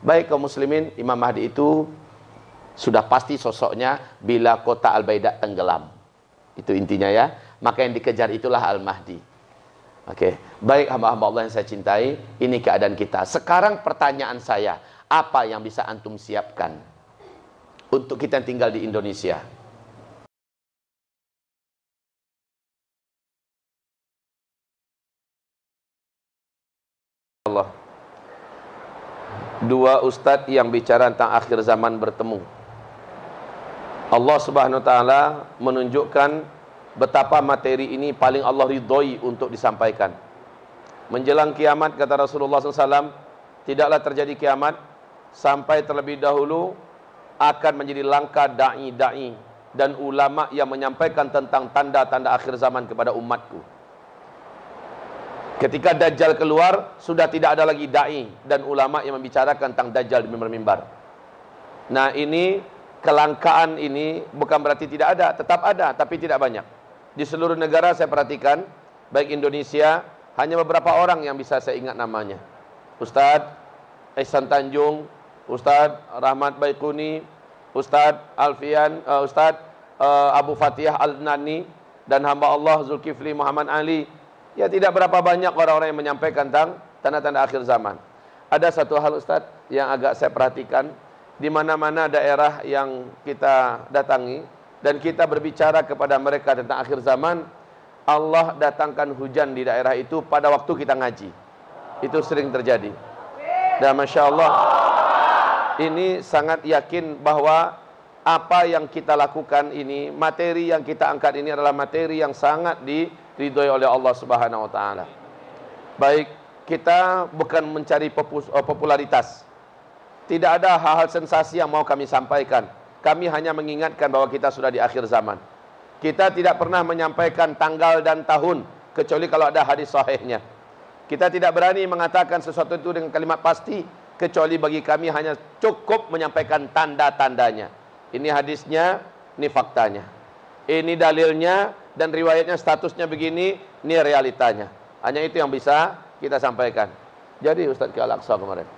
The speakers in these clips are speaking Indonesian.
Baik kaum muslimin, Imam Mahdi itu sudah pasti sosoknya bila kota Al-Baidah tenggelam. Itu intinya ya. Maka yang dikejar itulah Al-Mahdi. Oke, okay. baik hamba-hamba Allah yang saya cintai, ini keadaan kita. Sekarang pertanyaan saya, apa yang bisa antum siapkan untuk kita yang tinggal di Indonesia? Dua ustadz yang bicara tentang akhir zaman bertemu. Allah Subhanahu wa taala menunjukkan betapa materi ini paling Allah ridhoi untuk disampaikan. Menjelang kiamat kata Rasulullah SAW, tidaklah terjadi kiamat sampai terlebih dahulu akan menjadi langkah dai-dai dan ulama yang menyampaikan tentang tanda-tanda akhir zaman kepada umatku. Ketika Dajjal keluar, sudah tidak ada lagi dai dan ulama yang membicarakan tentang Dajjal di mimbar-mimbar. Nah, ini kelangkaan ini bukan berarti tidak ada, tetap ada tapi tidak banyak. Di seluruh negara saya perhatikan, baik Indonesia, hanya beberapa orang yang bisa saya ingat namanya. Ustadz Ihsan Tanjung, Ustadz Rahmat Baikuni, Ustadz Alfian, uh, Ustadz uh, Abu Fatihah Al-Nani, dan hamba Allah Zulkifli Muhammad Ali. Ya tidak berapa banyak orang-orang yang menyampaikan tentang tanda-tanda akhir zaman. Ada satu hal Ustadz yang agak saya perhatikan, di mana-mana daerah yang kita datangi dan kita berbicara kepada mereka tentang akhir zaman, Allah datangkan hujan di daerah itu pada waktu kita ngaji. Itu sering terjadi. Dan Masya Allah, ini sangat yakin bahwa apa yang kita lakukan ini, materi yang kita angkat ini adalah materi yang sangat diridhoi oleh Allah Subhanahu wa taala. Baik, kita bukan mencari popularitas tidak ada hal-hal sensasi yang mau kami sampaikan. Kami hanya mengingatkan bahwa kita sudah di akhir zaman. Kita tidak pernah menyampaikan tanggal dan tahun kecuali kalau ada hadis sahihnya. Kita tidak berani mengatakan sesuatu itu dengan kalimat pasti kecuali bagi kami hanya cukup menyampaikan tanda-tandanya. Ini hadisnya, ini faktanya. Ini dalilnya dan riwayatnya statusnya begini, ini realitanya. Hanya itu yang bisa kita sampaikan. Jadi Ustaz ke Al-Aqsa kemarin.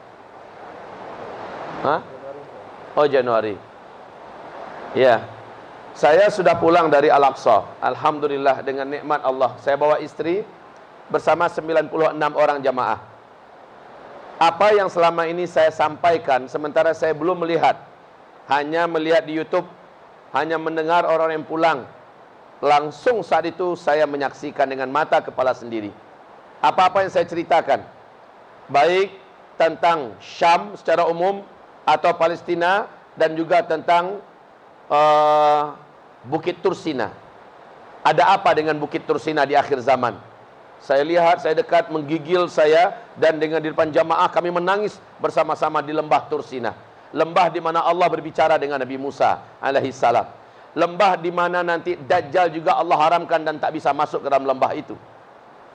Hah? Oh Januari. Ya. Saya sudah pulang dari Al-Aqsa. Alhamdulillah dengan nikmat Allah. Saya bawa istri bersama 96 orang jamaah. Apa yang selama ini saya sampaikan sementara saya belum melihat. Hanya melihat di YouTube, hanya mendengar orang yang pulang. Langsung saat itu saya menyaksikan dengan mata kepala sendiri. Apa-apa yang saya ceritakan. Baik tentang Syam secara umum atau Palestina dan juga tentang uh, Bukit Tursina. Ada apa dengan Bukit Tursina di akhir zaman? Saya lihat, saya dekat, menggigil saya dan dengan di depan jamaah kami menangis bersama-sama di lembah Tursina. Lembah di mana Allah berbicara dengan Nabi Musa alaihi salam. Lembah di mana nanti Dajjal juga Allah haramkan dan tak bisa masuk ke dalam lembah itu.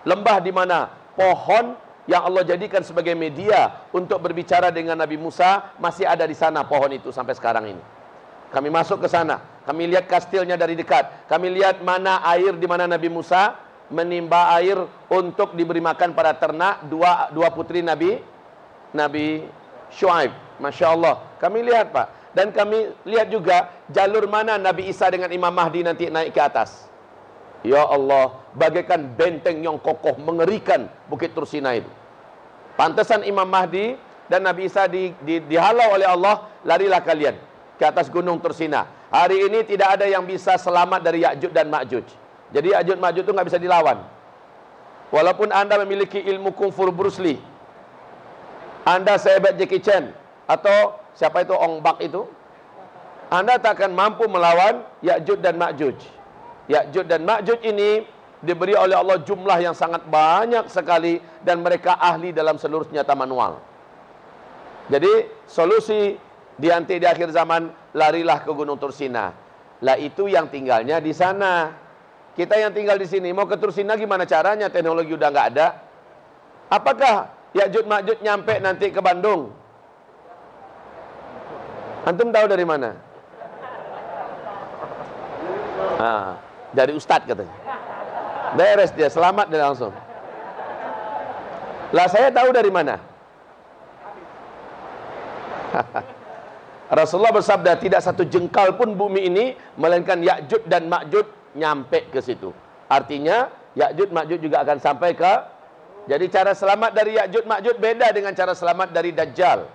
Lembah di mana pohon yang Allah jadikan sebagai media untuk berbicara dengan Nabi Musa masih ada di sana pohon itu sampai sekarang ini. Kami masuk ke sana, kami lihat kastilnya dari dekat. Kami lihat mana air di mana Nabi Musa menimba air untuk diberi makan pada ternak dua dua putri Nabi Nabi Shu'aib. Masya Allah. Kami lihat Pak. Dan kami lihat juga jalur mana Nabi Isa dengan Imam Mahdi nanti naik ke atas. Ya Allah, bagaikan benteng yang kokoh mengerikan Bukit Tursina itu. Pantesan Imam Mahdi dan Nabi Isa di, di, dihalau oleh Allah, larilah kalian ke atas gunung Tursina. Hari ini tidak ada yang bisa selamat dari Ya'juj dan Ma'juj. Jadi Ya'juj Ma'juj itu nggak bisa dilawan. Walaupun Anda memiliki ilmu kungfu Bruce Lee, Anda sehebat Jackie Chan atau siapa itu Ong Bak itu, Anda tak akan mampu melawan Ya'juj dan Ma'juj. Ya'juj dan Ma'juj ini diberi oleh Allah jumlah yang sangat banyak sekali dan mereka ahli dalam seluruh senjata manual. Jadi solusi di anti di akhir zaman larilah ke Gunung Tursina. Lah itu yang tinggalnya di sana. Kita yang tinggal di sini mau ke Tursina gimana caranya? Teknologi udah nggak ada. Apakah Ya'juj Ma'juj nyampe nanti ke Bandung? Antum tahu dari mana? Ah, dari Ustadz katanya. Beres dia, selamat dia langsung. Lah saya tahu dari mana? Rasulullah bersabda tidak satu jengkal pun bumi ini melainkan Ya'jud dan Ma'jud nyampe ke situ. Artinya Ya'jud Ma'jud juga akan sampai ke jadi cara selamat dari Ya'jud Ma'jud beda dengan cara selamat dari Dajjal.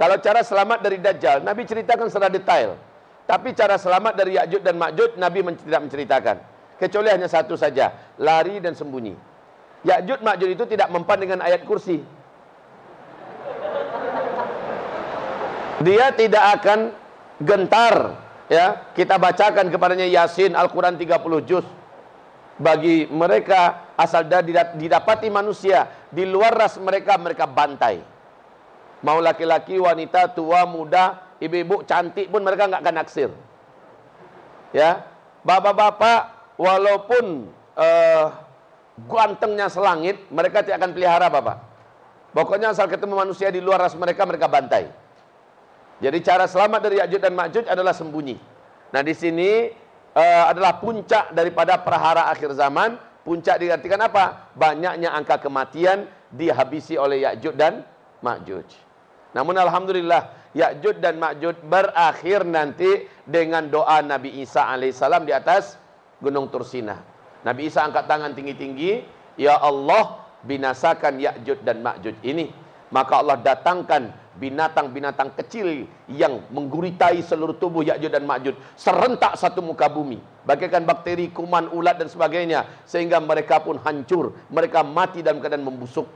Kalau cara selamat dari Dajjal Nabi ceritakan secara detail. Tapi cara selamat dari Ya'jud dan Ma'jud Nabi tidak menceritakan. Kecuali hanya satu saja, lari dan sembunyi. Ya'jud Ma'jud itu tidak mempan dengan ayat kursi. dia tidak akan gentar ya kita bacakan kepadanya Yasin Al-Qur'an 30 juz bagi mereka asal didapati manusia di luar ras mereka mereka bantai mau laki-laki wanita tua muda ibu-ibu cantik pun mereka nggak akan naksir ya bapak-bapak walaupun uh, gantengnya selangit mereka tidak akan pelihara bapak pokoknya asal ketemu manusia di luar ras mereka mereka bantai jadi cara selamat dari Ya'juj dan Ma'juj adalah sembunyi. Nah, di sini uh, adalah puncak daripada perhara akhir zaman. Puncak diartikan apa? Banyaknya angka kematian dihabisi oleh Ya'juj dan Ma'juj. Namun alhamdulillah Ya'juj dan Ma'juj berakhir nanti dengan doa Nabi Isa alaihissalam di atas Gunung Tursina. Nabi Isa angkat tangan tinggi-tinggi, "Ya Allah, binasakan Ya'juj dan Ma'juj ini." Maka Allah datangkan binatang-binatang kecil yang mengguritai seluruh tubuh Ya'juj dan Ma'juj serentak satu muka bumi bagaikan bakteri, kuman, ulat dan sebagainya sehingga mereka pun hancur mereka mati dalam keadaan membusuk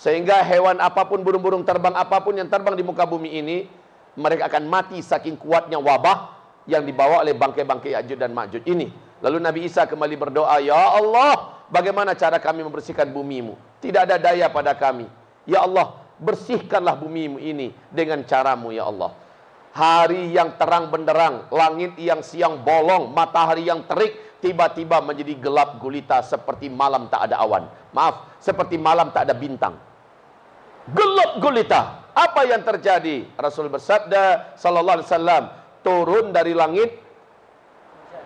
sehingga hewan apa pun burung-burung terbang apa pun yang terbang di muka bumi ini mereka akan mati saking kuatnya wabah yang dibawa oleh bangkai-bangkai Ya'juj dan Ma'juj ini lalu Nabi Isa kembali berdoa ya Allah bagaimana cara kami membersihkan bumimu tidak ada daya pada kami ya Allah bersihkanlah bumi ini dengan caramu ya Allah. Hari yang terang benderang, langit yang siang bolong, matahari yang terik, tiba-tiba menjadi gelap gulita seperti malam tak ada awan. Maaf, seperti malam tak ada bintang. Gelap gulita. Apa yang terjadi? Rasul bersabda sallallahu alaihi wasallam, turun dari langit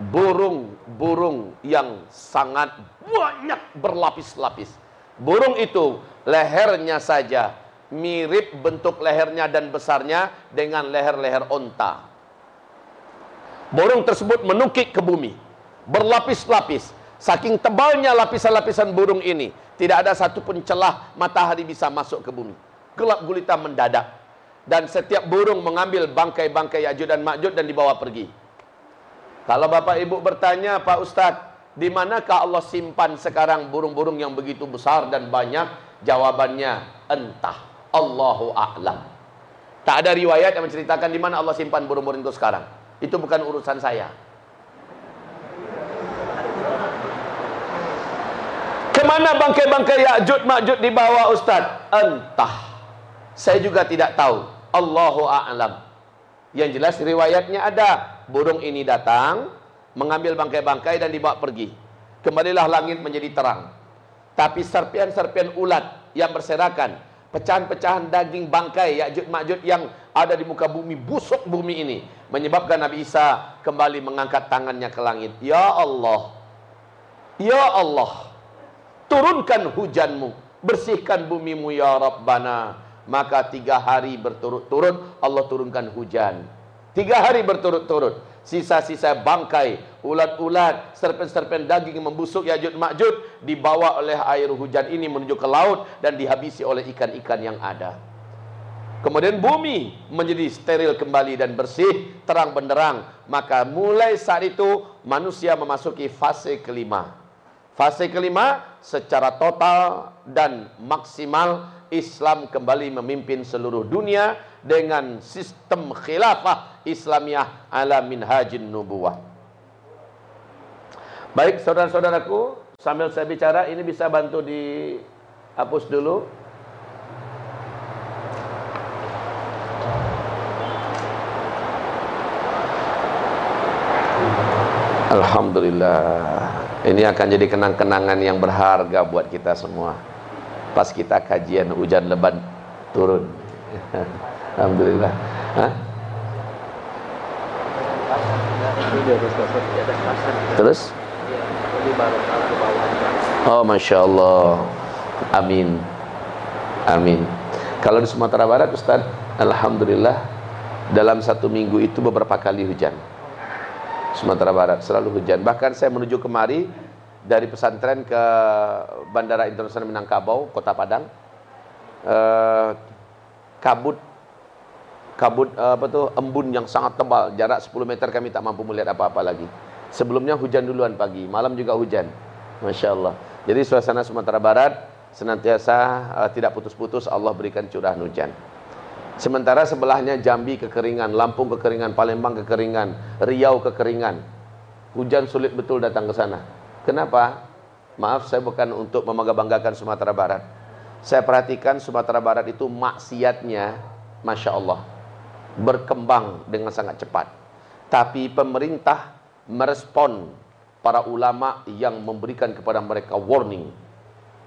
burung-burung yang sangat banyak berlapis-lapis. Burung itu lehernya saja mirip bentuk lehernya dan besarnya dengan leher-leher onta. Burung tersebut menukik ke bumi, berlapis-lapis. Saking tebalnya lapisan-lapisan burung ini, tidak ada satu pun celah matahari bisa masuk ke bumi. Gelap gulita mendadak. Dan setiap burung mengambil bangkai-bangkai Ya'juj dan Ma'juj dan dibawa pergi. Kalau Bapak Ibu bertanya, Pak Ustadz, di manakah Allah simpan sekarang burung-burung yang begitu besar dan banyak? Jawabannya, entah. Allahu a'lam. Tak ada riwayat yang menceritakan di mana Allah simpan burung-burung itu sekarang. Itu bukan urusan saya. Ke mana bangkai-bangkai Ya'jud Ma'jud dibawa Ustaz? Entah. Saya juga tidak tahu. Allahu a'lam. Yang jelas riwayatnya ada. Burung ini datang, mengambil bangkai-bangkai dan dibawa pergi. Kembalilah langit menjadi terang. Tapi serpian-serpian ulat yang berserakan pecahan-pecahan daging bangkai Ya'juj Ma'juj yang ada di muka bumi busuk bumi ini menyebabkan Nabi Isa kembali mengangkat tangannya ke langit ya Allah ya Allah turunkan hujanmu bersihkan bumimu ya Rabbana maka tiga hari berturut-turut Allah turunkan hujan tiga hari berturut-turut sisa-sisa bangkai, ulat-ulat, serpen-serpen daging membusuk Ya'juj Ma'juj dibawa oleh air hujan ini menuju ke laut dan dihabisi oleh ikan-ikan yang ada. Kemudian bumi menjadi steril kembali dan bersih, terang benderang. Maka mulai saat itu manusia memasuki fase kelima. Fase kelima secara total dan maksimal Islam kembali memimpin seluruh dunia dengan sistem khilafah Islamiyah ala minhajin nubuwah. Baik saudara-saudaraku, sambil saya bicara ini bisa bantu dihapus dulu. Alhamdulillah. Ini akan jadi kenang-kenangan yang berharga buat kita semua. Pas kita kajian hujan lebat turun. Alhamdulillah. Terus? Oh, masya Allah. Amin. Amin. Kalau di Sumatera Barat, Ustaz, Alhamdulillah dalam satu minggu itu beberapa kali hujan. Sumatera Barat selalu hujan. Bahkan saya menuju kemari dari pesantren ke Bandara Internasional Minangkabau, Kota Padang. Eh, kabut kabut eh, apa tuh embun yang sangat tebal, jarak 10 meter kami tak mampu melihat apa-apa lagi. Sebelumnya hujan duluan pagi, malam juga hujan. Masya Allah. Jadi suasana Sumatera Barat senantiasa uh, tidak putus-putus Allah berikan curah hujan. Sementara sebelahnya Jambi kekeringan, Lampung kekeringan, Palembang kekeringan, Riau kekeringan. Hujan sulit betul datang ke sana. Kenapa? Maaf saya bukan untuk memegah-banggakan Sumatera Barat. Saya perhatikan Sumatera Barat itu maksiatnya Masya Allah berkembang dengan sangat cepat. Tapi pemerintah merespon para ulama yang memberikan kepada mereka warning.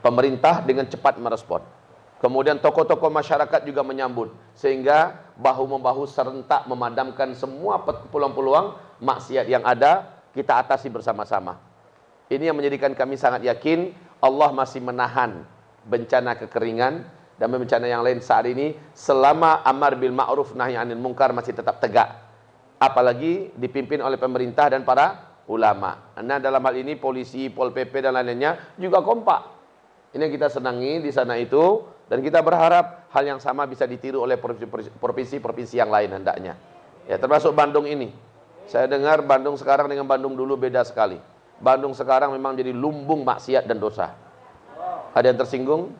Pemerintah dengan cepat merespon. Kemudian tokoh-tokoh masyarakat juga menyambut sehingga bahu-membahu serentak memadamkan semua peluang-peluang maksiat yang ada kita atasi bersama-sama. Ini yang menjadikan kami sangat yakin Allah masih menahan bencana kekeringan dan bencana yang lain saat ini selama amar bil ma'ruf nahi anil munkar masih tetap tegak. Apalagi dipimpin oleh pemerintah dan para ulama. Nah dalam hal ini polisi, pol pp dan lain-lainnya juga kompak. Ini yang kita senangi di sana itu dan kita berharap hal yang sama bisa ditiru oleh provinsi-provinsi yang lain hendaknya. Ya, termasuk Bandung ini. Saya dengar Bandung sekarang dengan Bandung dulu beda sekali. Bandung sekarang memang jadi lumbung maksiat dan dosa. Ada yang tersinggung?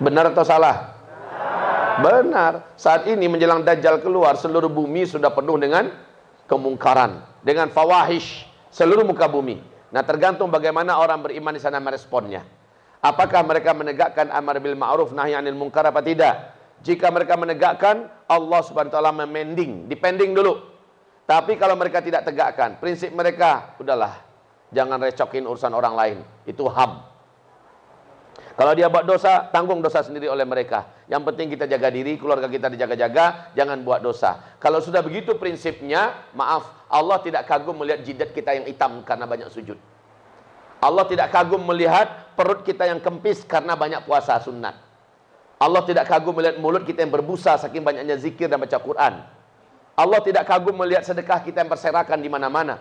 Benar atau salah? Benar. Saat ini menjelang Dajjal keluar, seluruh bumi sudah penuh dengan kemungkaran, dengan fawahish, seluruh muka bumi. Nah, tergantung bagaimana orang beriman di sana meresponnya. Apakah mereka menegakkan amar bil ma'ruf nahi anil munkar apa tidak? Jika mereka menegakkan, Allah Subhanahu wa taala memending, dipending dulu. Tapi kalau mereka tidak tegakkan, prinsip mereka udahlah, jangan recokin urusan orang lain. Itu ham. Kalau dia buat dosa, tanggung dosa sendiri oleh mereka. Yang penting kita jaga diri, keluarga kita dijaga-jaga, jangan buat dosa. Kalau sudah begitu prinsipnya, maaf, Allah tidak kagum melihat jidat kita yang hitam karena banyak sujud. Allah tidak kagum melihat perut kita yang kempis karena banyak puasa sunat. Allah tidak kagum melihat mulut kita yang berbusa saking banyaknya zikir dan baca Quran. Allah tidak kagum melihat sedekah kita yang berserakan di mana-mana.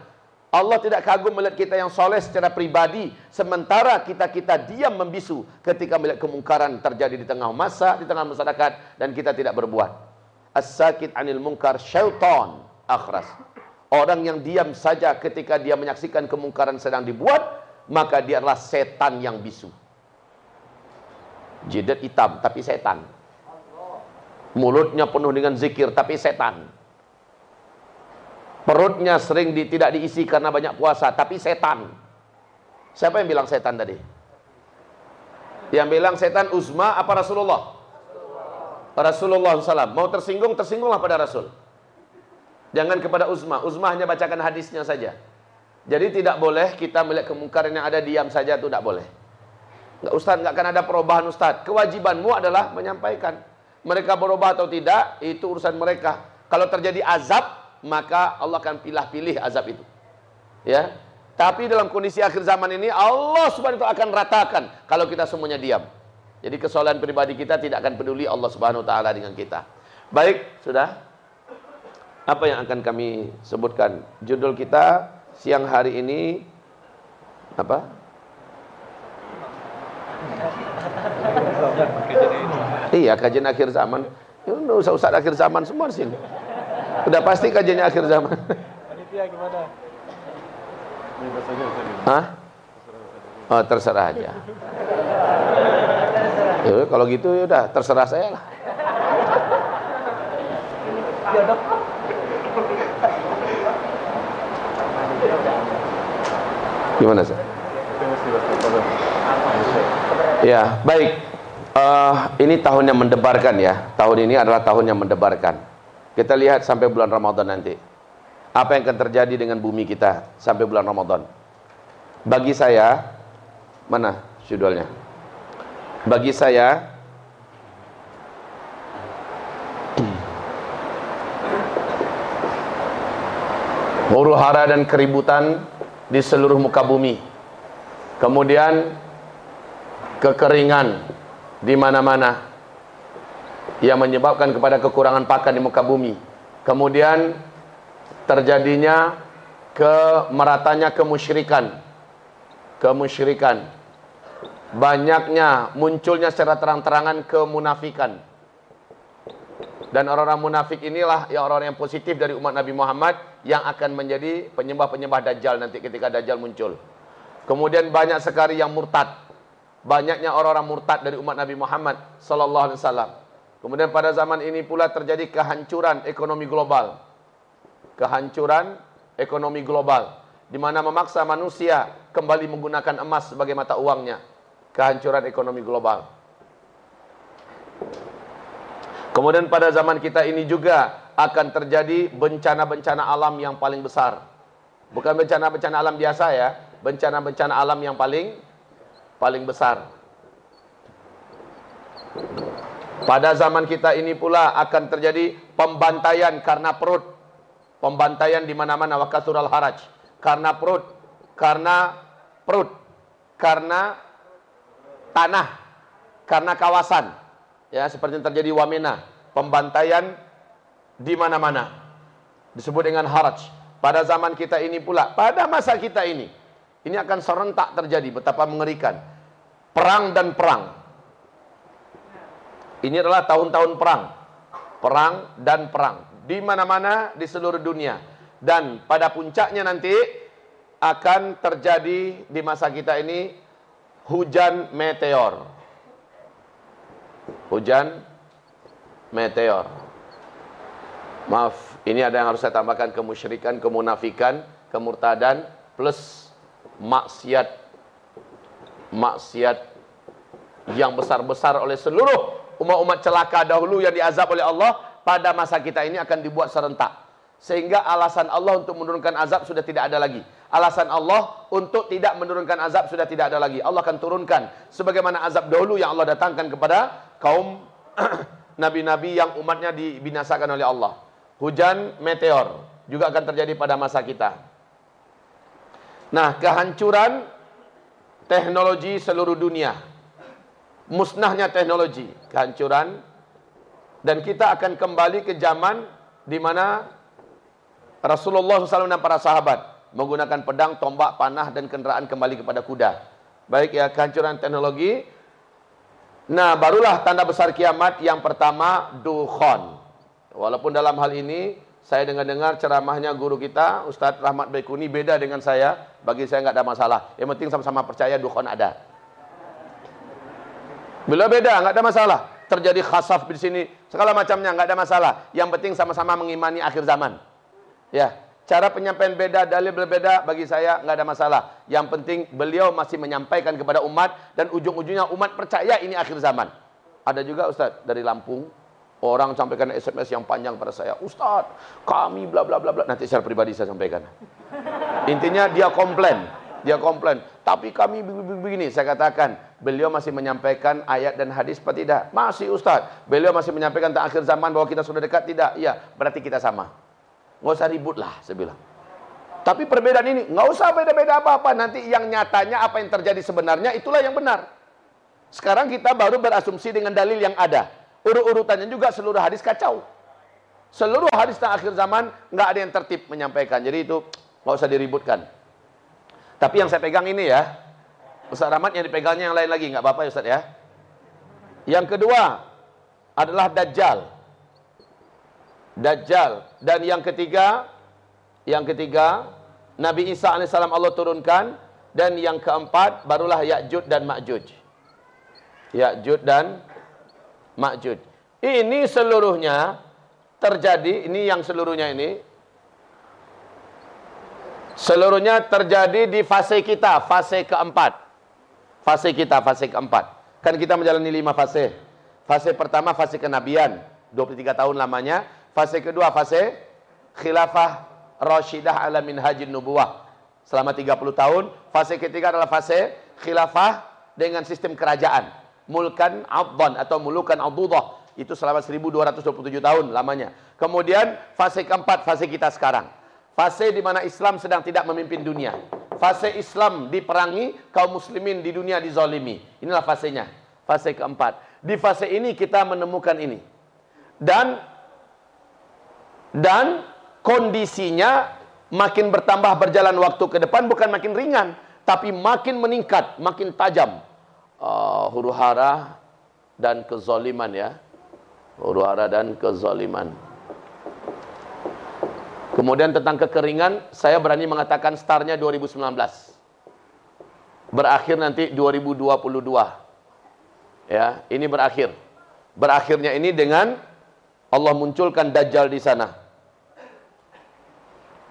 Allah tidak kagum melihat kita yang soleh secara pribadi sementara kita-kita diam membisu ketika melihat kemungkaran terjadi di tengah masa, di tengah masyarakat dan kita tidak berbuat. As-sakit anil munkar syaitan akhras. Orang yang diam saja ketika dia menyaksikan kemungkaran sedang dibuat, maka dia adalah setan yang bisu. Jidat hitam tapi setan. Mulutnya penuh dengan zikir tapi setan. Perutnya sering di, tidak diisi karena banyak puasa tapi setan. Siapa yang bilang setan tadi? Yang bilang setan Uzma apa Rasulullah? Rasulullah SAW. Mau tersinggung, tersinggung pada Rasul. Jangan kepada Uzma. Uzma hanya bacakan hadisnya saja. Jadi tidak boleh kita melihat kemungkaran yang ada diam saja itu tidak boleh. Enggak Ustaz, enggak akan ada perubahan Ustaz. Kewajibanmu adalah menyampaikan. Mereka berubah atau tidak, itu urusan mereka. Kalau terjadi azab, maka Allah akan pilih-pilih azab itu. Ya. Tapi dalam kondisi akhir zaman ini Allah Subhanahu taala akan ratakan kalau kita semuanya diam. Jadi kesalahan pribadi kita tidak akan peduli Allah Subhanahu taala dengan kita. Baik, sudah. Apa yang akan kami sebutkan? Judul kita siang hari ini apa? iya, kajian akhir zaman. Ya, usah usah akhir zaman semua sini. Udah pasti kajiannya akhir zaman. Panitia gimana? Hah? Oh, terserah aja. Ya, kalau gitu ya udah terserah saya lah. Gimana sih? Ya, baik. Uh, ini tahun yang mendebarkan ya. Tahun ini adalah tahun yang mendebarkan. Kita lihat sampai bulan Ramadan nanti. Apa yang akan terjadi dengan bumi kita sampai bulan Ramadan. Bagi saya, mana judulnya? Bagi saya, huru hara dan keributan di seluruh muka bumi. Kemudian kekeringan di mana-mana. yang menyebabkan kepada kekurangan pakan di muka bumi. Kemudian terjadinya kemeratanya kemusyrikan. Kemusyrikan. Banyaknya munculnya secara terang-terangan kemunafikan. Dan orang-orang munafik inilah yang orang-orang yang positif dari umat Nabi Muhammad yang akan menjadi penyembah-penyembah Dajjal nanti ketika Dajjal muncul. Kemudian banyak sekali yang murtad. Banyaknya orang-orang murtad dari umat Nabi Muhammad sallallahu alaihi wasallam. Kemudian pada zaman ini pula terjadi kehancuran ekonomi global. Kehancuran ekonomi global di mana memaksa manusia kembali menggunakan emas sebagai mata uangnya. Kehancuran ekonomi global. Kemudian pada zaman kita ini juga akan terjadi bencana-bencana alam yang paling besar. Bukan bencana-bencana alam biasa ya, bencana-bencana alam yang paling paling besar. Pada zaman kita ini pula akan terjadi pembantaian karena perut. Pembantaian di mana-mana wakasurul haraj. Karena perut, karena perut, karena tanah, karena kawasan ya seperti yang terjadi Wamena, pembantaian di mana-mana. Disebut dengan haraj. Pada zaman kita ini pula, pada masa kita ini, ini akan serentak terjadi, betapa mengerikan. Perang dan perang. Ini adalah tahun-tahun perang. Perang dan perang. Di mana-mana di seluruh dunia. Dan pada puncaknya nanti akan terjadi di masa kita ini hujan meteor hujan meteor. Maaf, ini ada yang harus saya tambahkan kemusyrikan, kemunafikan, kemurtadan plus maksiat maksiat yang besar-besar oleh seluruh umat-umat celaka dahulu yang diazab oleh Allah pada masa kita ini akan dibuat serentak. Sehingga alasan Allah untuk menurunkan azab sudah tidak ada lagi. Alasan Allah untuk tidak menurunkan azab sudah tidak ada lagi. Allah akan turunkan sebagaimana azab dahulu yang Allah datangkan kepada kaum nabi-nabi yang umatnya dibinasakan oleh Allah. Hujan meteor juga akan terjadi pada masa kita. Nah, kehancuran teknologi seluruh dunia. Musnahnya teknologi, kehancuran dan kita akan kembali ke zaman di mana Rasulullah SAW dan para sahabat menggunakan pedang, tombak, panah dan kendaraan kembali kepada kuda. Baik ya, kehancuran teknologi Nah, barulah tanda besar kiamat yang pertama dukhon. Walaupun dalam hal ini saya dengar-dengar ceramahnya guru kita Ustadz Rahmat Baikuni beda dengan saya. Bagi saya nggak ada masalah. Yang penting sama-sama percaya dukhon ada. Bila beda nggak ada masalah. Terjadi khasaf di sini segala macamnya nggak ada masalah. Yang penting sama-sama mengimani akhir zaman. Ya, Cara penyampaian beda, dalil berbeda bagi saya nggak ada masalah. Yang penting beliau masih menyampaikan kepada umat dan ujung-ujungnya umat percaya ini akhir zaman. Ada juga Ustaz dari Lampung orang sampaikan SMS yang panjang pada saya. Ustaz, kami bla bla bla bla. Nanti secara pribadi saya sampaikan. Intinya dia komplain, dia komplain. Tapi kami begini, saya katakan, beliau masih menyampaikan ayat dan hadis apa tidak? Masih Ustaz. Beliau masih menyampaikan tentang akhir zaman bahwa kita sudah dekat tidak? Iya, berarti kita sama. Nggak usah ribut lah, saya bilang. Tapi perbedaan ini, nggak usah beda-beda apa-apa. Nanti yang nyatanya apa yang terjadi sebenarnya, itulah yang benar. Sekarang kita baru berasumsi dengan dalil yang ada. Urut-urutannya juga seluruh hadis kacau. Seluruh hadis tentang akhir zaman, nggak ada yang tertib menyampaikan. Jadi itu nggak usah diributkan. Tapi yang saya pegang ini ya, Ustaz Rahmat yang dipegangnya yang lain lagi, nggak apa-apa ya Ustaz ya. Yang kedua adalah Dajjal. Dajjal. Dan yang ketiga yang ketiga Nabi Isa AS Allah turunkan. Dan yang keempat barulah Ya'jud dan Ma'jud. Ya'jud dan Ma'jud. Ini seluruhnya terjadi ini yang seluruhnya ini seluruhnya terjadi di fase kita fase keempat. Fase kita fase keempat. Kan kita menjalani lima fase. Fase pertama fase kenabian. 23 tahun lamanya Fase kedua fase khilafah Rashidah ala minhajin nubuwah. Selama 30 tahun. Fase ketiga adalah fase khilafah dengan sistem kerajaan. Mulkan abdan atau mulukan adudah. Itu selama 1227 tahun lamanya. Kemudian fase keempat, fase kita sekarang. Fase di mana Islam sedang tidak memimpin dunia. Fase Islam diperangi, kaum muslimin di dunia dizolimi. Inilah fasenya. Fase keempat. Di fase ini kita menemukan ini dan dan kondisinya makin bertambah berjalan waktu ke depan bukan makin ringan tapi makin meningkat, makin tajam. Uh, huru hara dan kezaliman ya. Huru hara dan kezaliman. Kemudian tentang kekeringan, saya berani mengatakan startnya 2019. Berakhir nanti 2022. Ya, ini berakhir. Berakhirnya ini dengan Allah munculkan Dajjal di sana.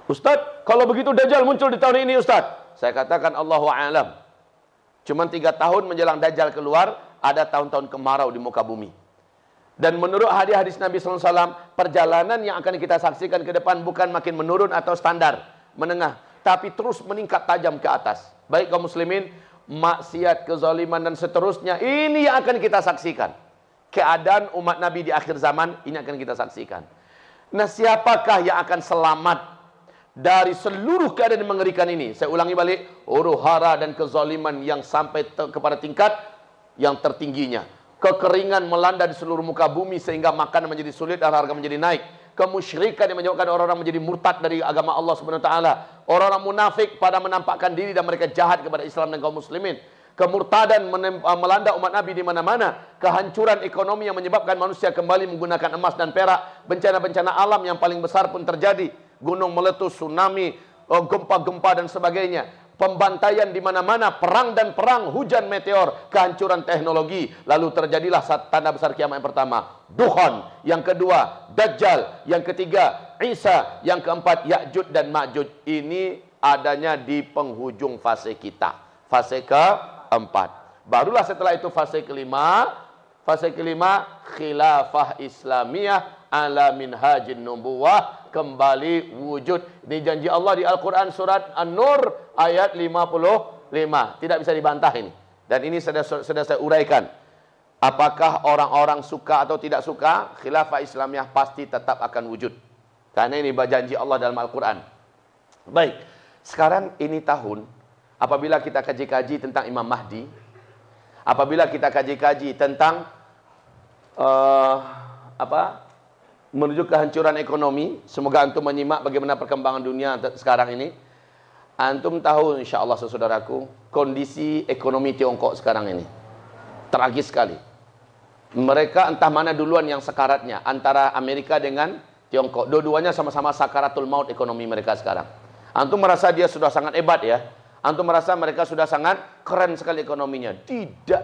Ustaz, kalau begitu Dajjal muncul di tahun ini Ustaz. Saya katakan Allahu a'lam. Cuma tiga tahun menjelang Dajjal keluar, ada tahun-tahun kemarau di muka bumi. Dan menurut hadis-hadis Nabi SAW, perjalanan yang akan kita saksikan ke depan bukan makin menurun atau standar, menengah. Tapi terus meningkat tajam ke atas. Baik kaum muslimin, maksiat, kezaliman dan seterusnya, ini yang akan kita saksikan. Keadaan umat Nabi di akhir zaman, ini akan kita saksikan. Nah siapakah yang akan selamat dari seluruh keadaan yang mengerikan ini. Saya ulangi balik, huru hara dan kezaliman yang sampai kepada tingkat yang tertingginya. Kekeringan melanda di seluruh muka bumi sehingga makanan menjadi sulit dan harga menjadi naik. Kemusyrikan yang menyebabkan orang-orang menjadi murtad dari agama Allah Subhanahu taala. Orang-orang munafik pada menampakkan diri dan mereka jahat kepada Islam dan kaum muslimin. Kemurtadan melanda umat Nabi di mana-mana. Kehancuran ekonomi yang menyebabkan manusia kembali menggunakan emas dan perak. Bencana-bencana alam yang paling besar pun terjadi gunung meletus, tsunami, oh, gempa-gempa dan sebagainya. Pembantaian di mana-mana, perang dan perang, hujan meteor, kehancuran teknologi. Lalu terjadilah tanda besar kiamat yang pertama, Duhon. Yang kedua, Dajjal. Yang ketiga, Isa. Yang keempat, Ya'jud dan Ma'jud. Ini adanya di penghujung fase kita. Fase keempat. Barulah setelah itu fase kelima. Fase kelima, khilafah Islamiyah ala minhajin nubuwah kembali wujud. Ini janji Allah di Al-Quran surat An-Nur ayat 55. Tidak bisa dibantah ini. Dan ini sudah, sudah saya uraikan. Apakah orang-orang suka atau tidak suka, khilafah Islamiyah pasti tetap akan wujud. Karena ini janji Allah dalam Al-Quran. Baik, sekarang ini tahun, apabila kita kaji-kaji tentang Imam Mahdi, apabila kita kaji-kaji tentang uh, apa menuju kehancuran ekonomi. Semoga antum menyimak bagaimana perkembangan dunia sekarang ini. Antum tahu insya Allah saudaraku, kondisi ekonomi Tiongkok sekarang ini. Tragis sekali. Mereka entah mana duluan yang sekaratnya. Antara Amerika dengan Tiongkok. Dua-duanya sama-sama sakaratul maut ekonomi mereka sekarang. Antum merasa dia sudah sangat hebat ya. Antum merasa mereka sudah sangat keren sekali ekonominya. Tidak.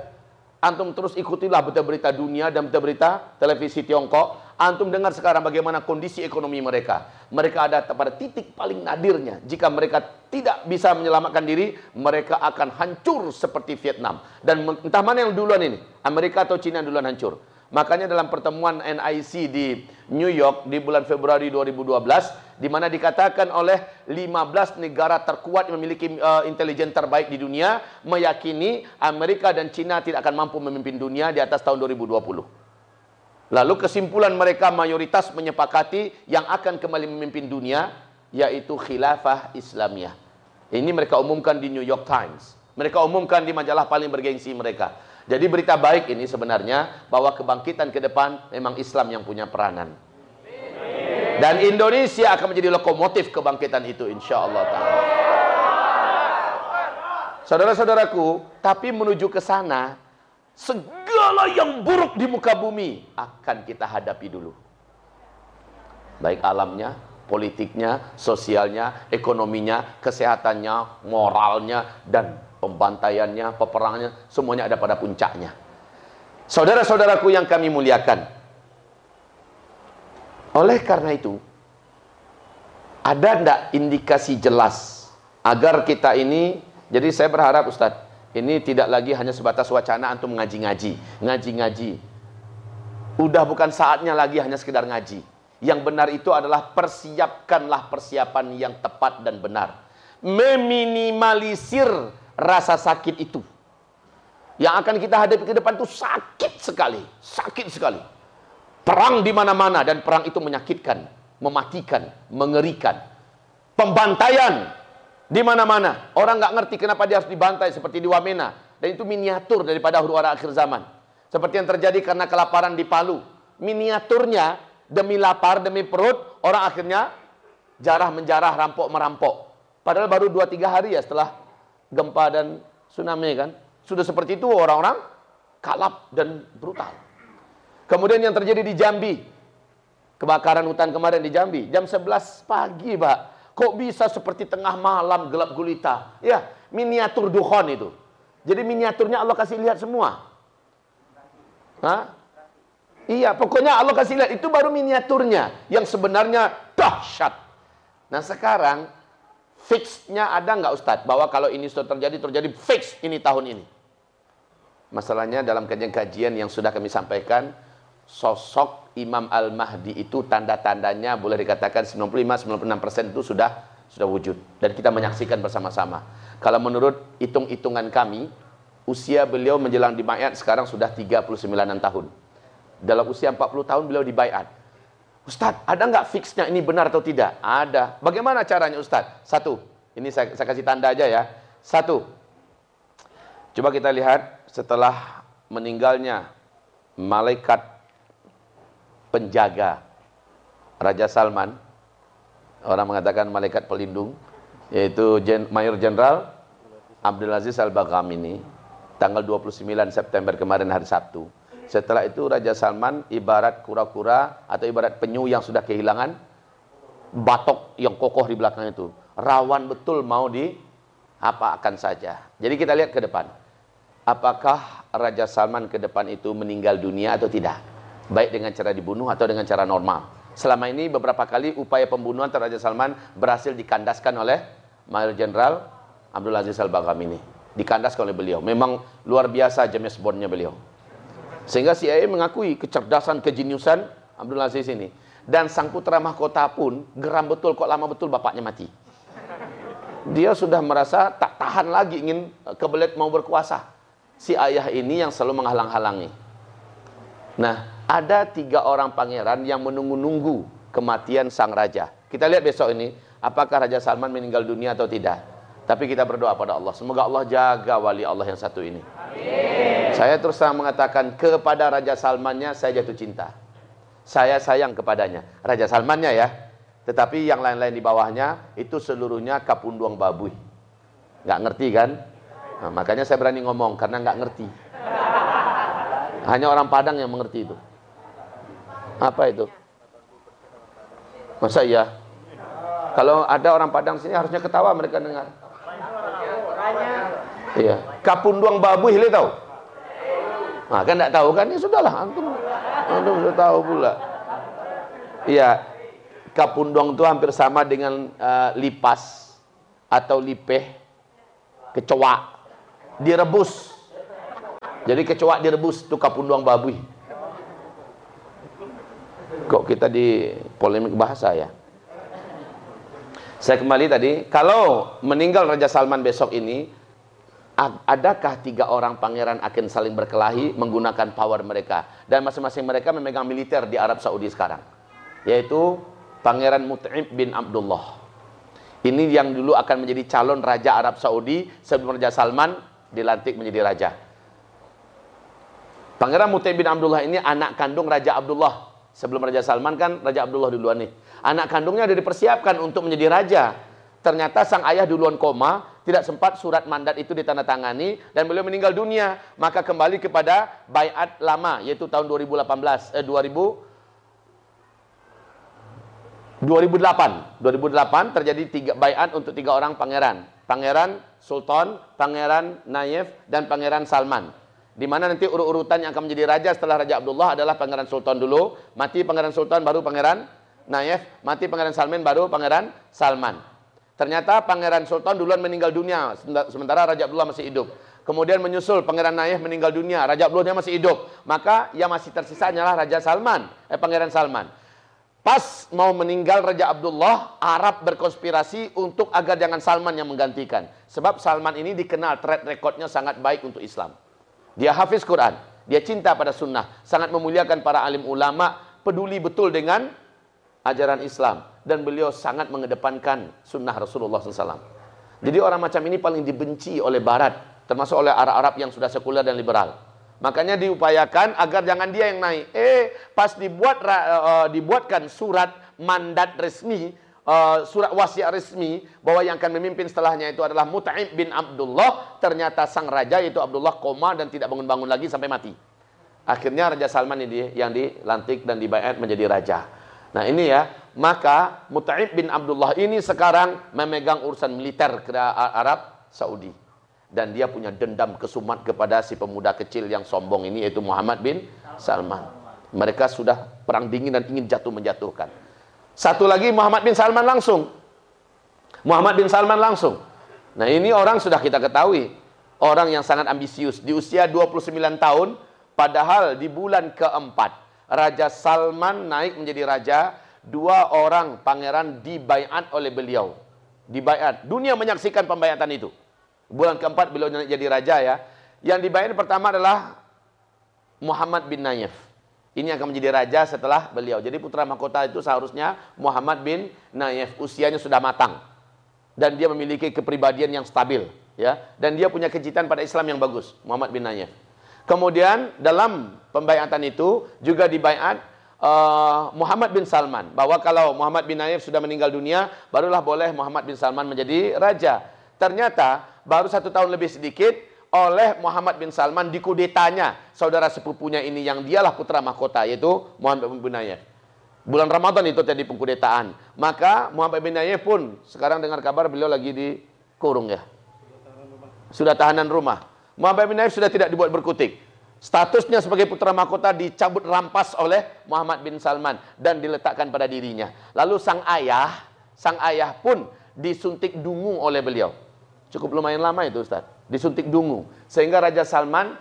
Antum terus ikutilah berita-berita dunia dan berita-berita televisi Tiongkok. Antum dengar sekarang bagaimana kondisi ekonomi mereka. Mereka ada pada titik paling nadirnya. Jika mereka tidak bisa menyelamatkan diri, mereka akan hancur seperti Vietnam. Dan entah mana yang duluan ini, Amerika atau Cina duluan hancur. Makanya dalam pertemuan NIC di New York di bulan Februari 2012 di mana dikatakan oleh 15 negara terkuat yang memiliki uh, intelijen terbaik di dunia meyakini Amerika dan China tidak akan mampu memimpin dunia di atas tahun 2020. Lalu kesimpulan mereka mayoritas menyepakati yang akan kembali memimpin dunia yaitu khilafah Islamiyah. Ini mereka umumkan di New York Times. Mereka umumkan di majalah paling bergengsi mereka. Jadi berita baik ini sebenarnya bahwa kebangkitan ke depan memang Islam yang punya peranan. Dan Indonesia akan menjadi lokomotif kebangkitan itu insya Allah. Saudara-saudaraku, tapi menuju ke sana segala yang buruk di muka bumi akan kita hadapi dulu. Baik alamnya, politiknya, sosialnya, ekonominya, kesehatannya, moralnya dan pembantaiannya, peperangannya, semuanya ada pada puncaknya. Saudara-saudaraku yang kami muliakan. Oleh karena itu, ada tidak indikasi jelas agar kita ini, jadi saya berharap Ustadz, ini tidak lagi hanya sebatas wacana antum ngaji-ngaji, ngaji-ngaji. Udah bukan saatnya lagi hanya sekedar ngaji. Yang benar itu adalah persiapkanlah persiapan yang tepat dan benar. Meminimalisir rasa sakit itu. Yang akan kita hadapi ke depan itu sakit sekali, sakit sekali. Perang di mana-mana dan perang itu menyakitkan, mematikan, mengerikan. Pembantaian di mana-mana. Orang nggak ngerti kenapa dia harus dibantai seperti di Wamena. Dan itu miniatur daripada huru hara akhir zaman. Seperti yang terjadi karena kelaparan di Palu. miniaturnya demi lapar, demi perut, orang akhirnya jarah menjarah, rampok merampok. Padahal baru 2-3 hari ya setelah gempa dan tsunami kan. Sudah seperti itu orang-orang kalap dan brutal. Kemudian yang terjadi di Jambi. Kebakaran hutan kemarin di Jambi. Jam 11 pagi, Pak. Kok bisa seperti tengah malam gelap gulita? Ya, miniatur dukhon itu. Jadi miniaturnya Allah kasih lihat semua. Hah? Iya, pokoknya Allah kasih lihat itu baru miniaturnya yang sebenarnya dahsyat. Nah sekarang fixnya ada nggak Ustadz bahwa kalau ini sudah terjadi terjadi fix ini tahun ini. Masalahnya dalam kajian-kajian yang sudah kami sampaikan sosok Imam Al-Mahdi itu tanda-tandanya boleh dikatakan 95-96% itu sudah sudah wujud dan kita menyaksikan bersama-sama. Kalau menurut hitung-hitungan kami usia beliau menjelang dibayat sekarang sudah 39 tahun. Dalam usia 40 tahun beliau dibayat. Ustadz, ada nggak fixnya ini benar atau tidak? Ada. Bagaimana caranya Ustadz? Satu, ini saya, saya kasih tanda aja ya. Satu, coba kita lihat setelah meninggalnya malaikat penjaga Raja Salman, orang mengatakan malaikat pelindung, yaitu Mayor Jenderal Abdul Aziz Al-Bagham ini tanggal 29 September kemarin hari Sabtu. Setelah itu Raja Salman ibarat kura-kura atau ibarat penyu yang sudah kehilangan batok yang kokoh di belakang itu. Rawan betul mau di apa akan saja. Jadi kita lihat ke depan. Apakah Raja Salman ke depan itu meninggal dunia atau tidak? Baik dengan cara dibunuh atau dengan cara normal. Selama ini beberapa kali upaya pembunuhan terhadap Raja Salman berhasil dikandaskan oleh Mayor Jenderal Abdul Aziz Al-Bagham ini dikandaskan oleh beliau. Memang luar biasa James Bondnya beliau. Sehingga CIA mengakui kecerdasan, kejeniusan Abdul Aziz ini. Dan sang putra mahkota pun geram betul kok lama betul bapaknya mati. Dia sudah merasa tak tahan lagi ingin kebelet mau berkuasa. Si ayah ini yang selalu menghalang-halangi. Nah, ada tiga orang pangeran yang menunggu-nunggu kematian sang raja. Kita lihat besok ini, apakah Raja Salman meninggal dunia atau tidak. Tapi kita berdoa pada Allah. Semoga Allah jaga wali Allah yang satu ini. Amin. Saya terus terang mengatakan kepada Raja Salmannya saya jatuh cinta. Saya sayang kepadanya. Raja Salmannya ya. Tetapi yang lain-lain di bawahnya itu seluruhnya kapunduang babuy. Nggak ngerti kan? Nah, makanya saya berani ngomong karena nggak ngerti. Hanya orang Padang yang mengerti itu. Apa itu? Masa iya? Kalau ada orang Padang sini harusnya ketawa mereka dengar. Iya. Kapunduang babu hile tahu? Nah, kan enggak tahu kan? Ya sudahlah, antum antum sudah tahu pula. Iya. Kapunduang itu hampir sama dengan uh, lipas atau lipeh kecoa direbus. Jadi kecoa direbus itu kapunduang babu. Kok kita di polemik bahasa ya? Saya kembali tadi, kalau meninggal Raja Salman besok ini, adakah tiga orang pangeran akan saling berkelahi menggunakan power mereka? Dan masing-masing mereka memegang militer di Arab Saudi sekarang yaitu Pangeran Mut'im bin Abdullah. Ini yang dulu akan menjadi calon raja Arab Saudi sebelum Raja Salman dilantik menjadi raja. Pangeran Mut'im bin Abdullah ini anak kandung Raja Abdullah. Sebelum Raja Salman kan Raja Abdullah duluan nih. Anak kandungnya sudah dipersiapkan untuk menjadi raja. Ternyata sang ayah duluan koma tidak sempat surat mandat itu ditandatangani dan beliau meninggal dunia. Maka kembali kepada bayat lama yaitu tahun 2018 eh 2000 2008 2008 terjadi tiga bayat untuk tiga orang pangeran. Pangeran Sultan pangeran Nayef dan pangeran Salman. Di mana nanti urut-urutan yang akan menjadi raja setelah Raja Abdullah adalah pangeran Sultan dulu mati pangeran Sultan baru pangeran Nayef mati pangeran Salman baru pangeran Salman Ternyata Pangeran Sultan duluan meninggal dunia, sementara Raja Abdullah masih hidup. Kemudian menyusul Pangeran Nayef meninggal dunia, Raja Abdullah masih hidup. Maka yang masih tersisa hanyalah Raja Salman, eh Pangeran Salman. Pas mau meninggal Raja Abdullah, Arab berkonspirasi untuk agar jangan Salman yang menggantikan. Sebab Salman ini dikenal track recordnya sangat baik untuk Islam. Dia hafiz Quran, dia cinta pada sunnah, sangat memuliakan para alim ulama, peduli betul dengan ajaran Islam dan beliau sangat mengedepankan sunnah Rasulullah SAW. Jadi orang macam ini paling dibenci oleh Barat, termasuk oleh Arab-Arab yang sudah sekuler dan liberal. Makanya diupayakan agar jangan dia yang naik. Eh, pas dibuat uh, dibuatkan surat mandat resmi, uh, surat wasiat resmi bahwa yang akan memimpin setelahnya itu adalah Mut'im bin Abdullah, ternyata sang raja yaitu Abdullah koma dan tidak bangun-bangun lagi sampai mati. Akhirnya Raja Salman ini yang dilantik dan dibayar menjadi raja. Nah, ini ya, maka Mut'im bin Abdullah ini sekarang memegang urusan militer ke Arab Saudi dan dia punya dendam kesumat kepada si pemuda kecil yang sombong ini yaitu Muhammad bin Salman. Mereka sudah perang dingin dan ingin jatuh menjatuhkan. Satu lagi Muhammad bin Salman langsung. Muhammad bin Salman langsung. Nah, ini orang sudah kita ketahui, orang yang sangat ambisius di usia 29 tahun padahal di bulan keempat Raja Salman naik menjadi raja, dua orang pangeran dibaiat oleh beliau. Dibaiat. Dunia menyaksikan pembayatan itu. Bulan keempat beliau jadi raja ya. Yang dibayar pertama adalah Muhammad bin Nayef. Ini akan menjadi raja setelah beliau. Jadi putra mahkota itu seharusnya Muhammad bin Nayef. Usianya sudah matang. Dan dia memiliki kepribadian yang stabil. ya Dan dia punya kecintaan pada Islam yang bagus. Muhammad bin Nayef. Kemudian dalam pembayatan itu juga dibayat uh, Muhammad bin Salman. Bahwa kalau Muhammad bin Nayef sudah meninggal dunia, barulah boleh Muhammad bin Salman menjadi raja. Ternyata baru satu tahun lebih sedikit oleh Muhammad bin Salman dikudetanya saudara sepupunya ini yang dialah putra mahkota yaitu Muhammad bin Nayef. Bulan Ramadan itu terjadi pengkudetaan. Maka Muhammad bin Nayef pun sekarang dengar kabar beliau lagi dikurung ya. Sudah tahanan rumah. Muhammad bin Nayef sudah tidak dibuat berkutik. Statusnya sebagai putra mahkota dicabut rampas oleh Muhammad bin Salman dan diletakkan pada dirinya. Lalu sang ayah, sang ayah pun disuntik dungu oleh beliau. Cukup lumayan lama itu Ustaz. Disuntik dungu. Sehingga Raja Salman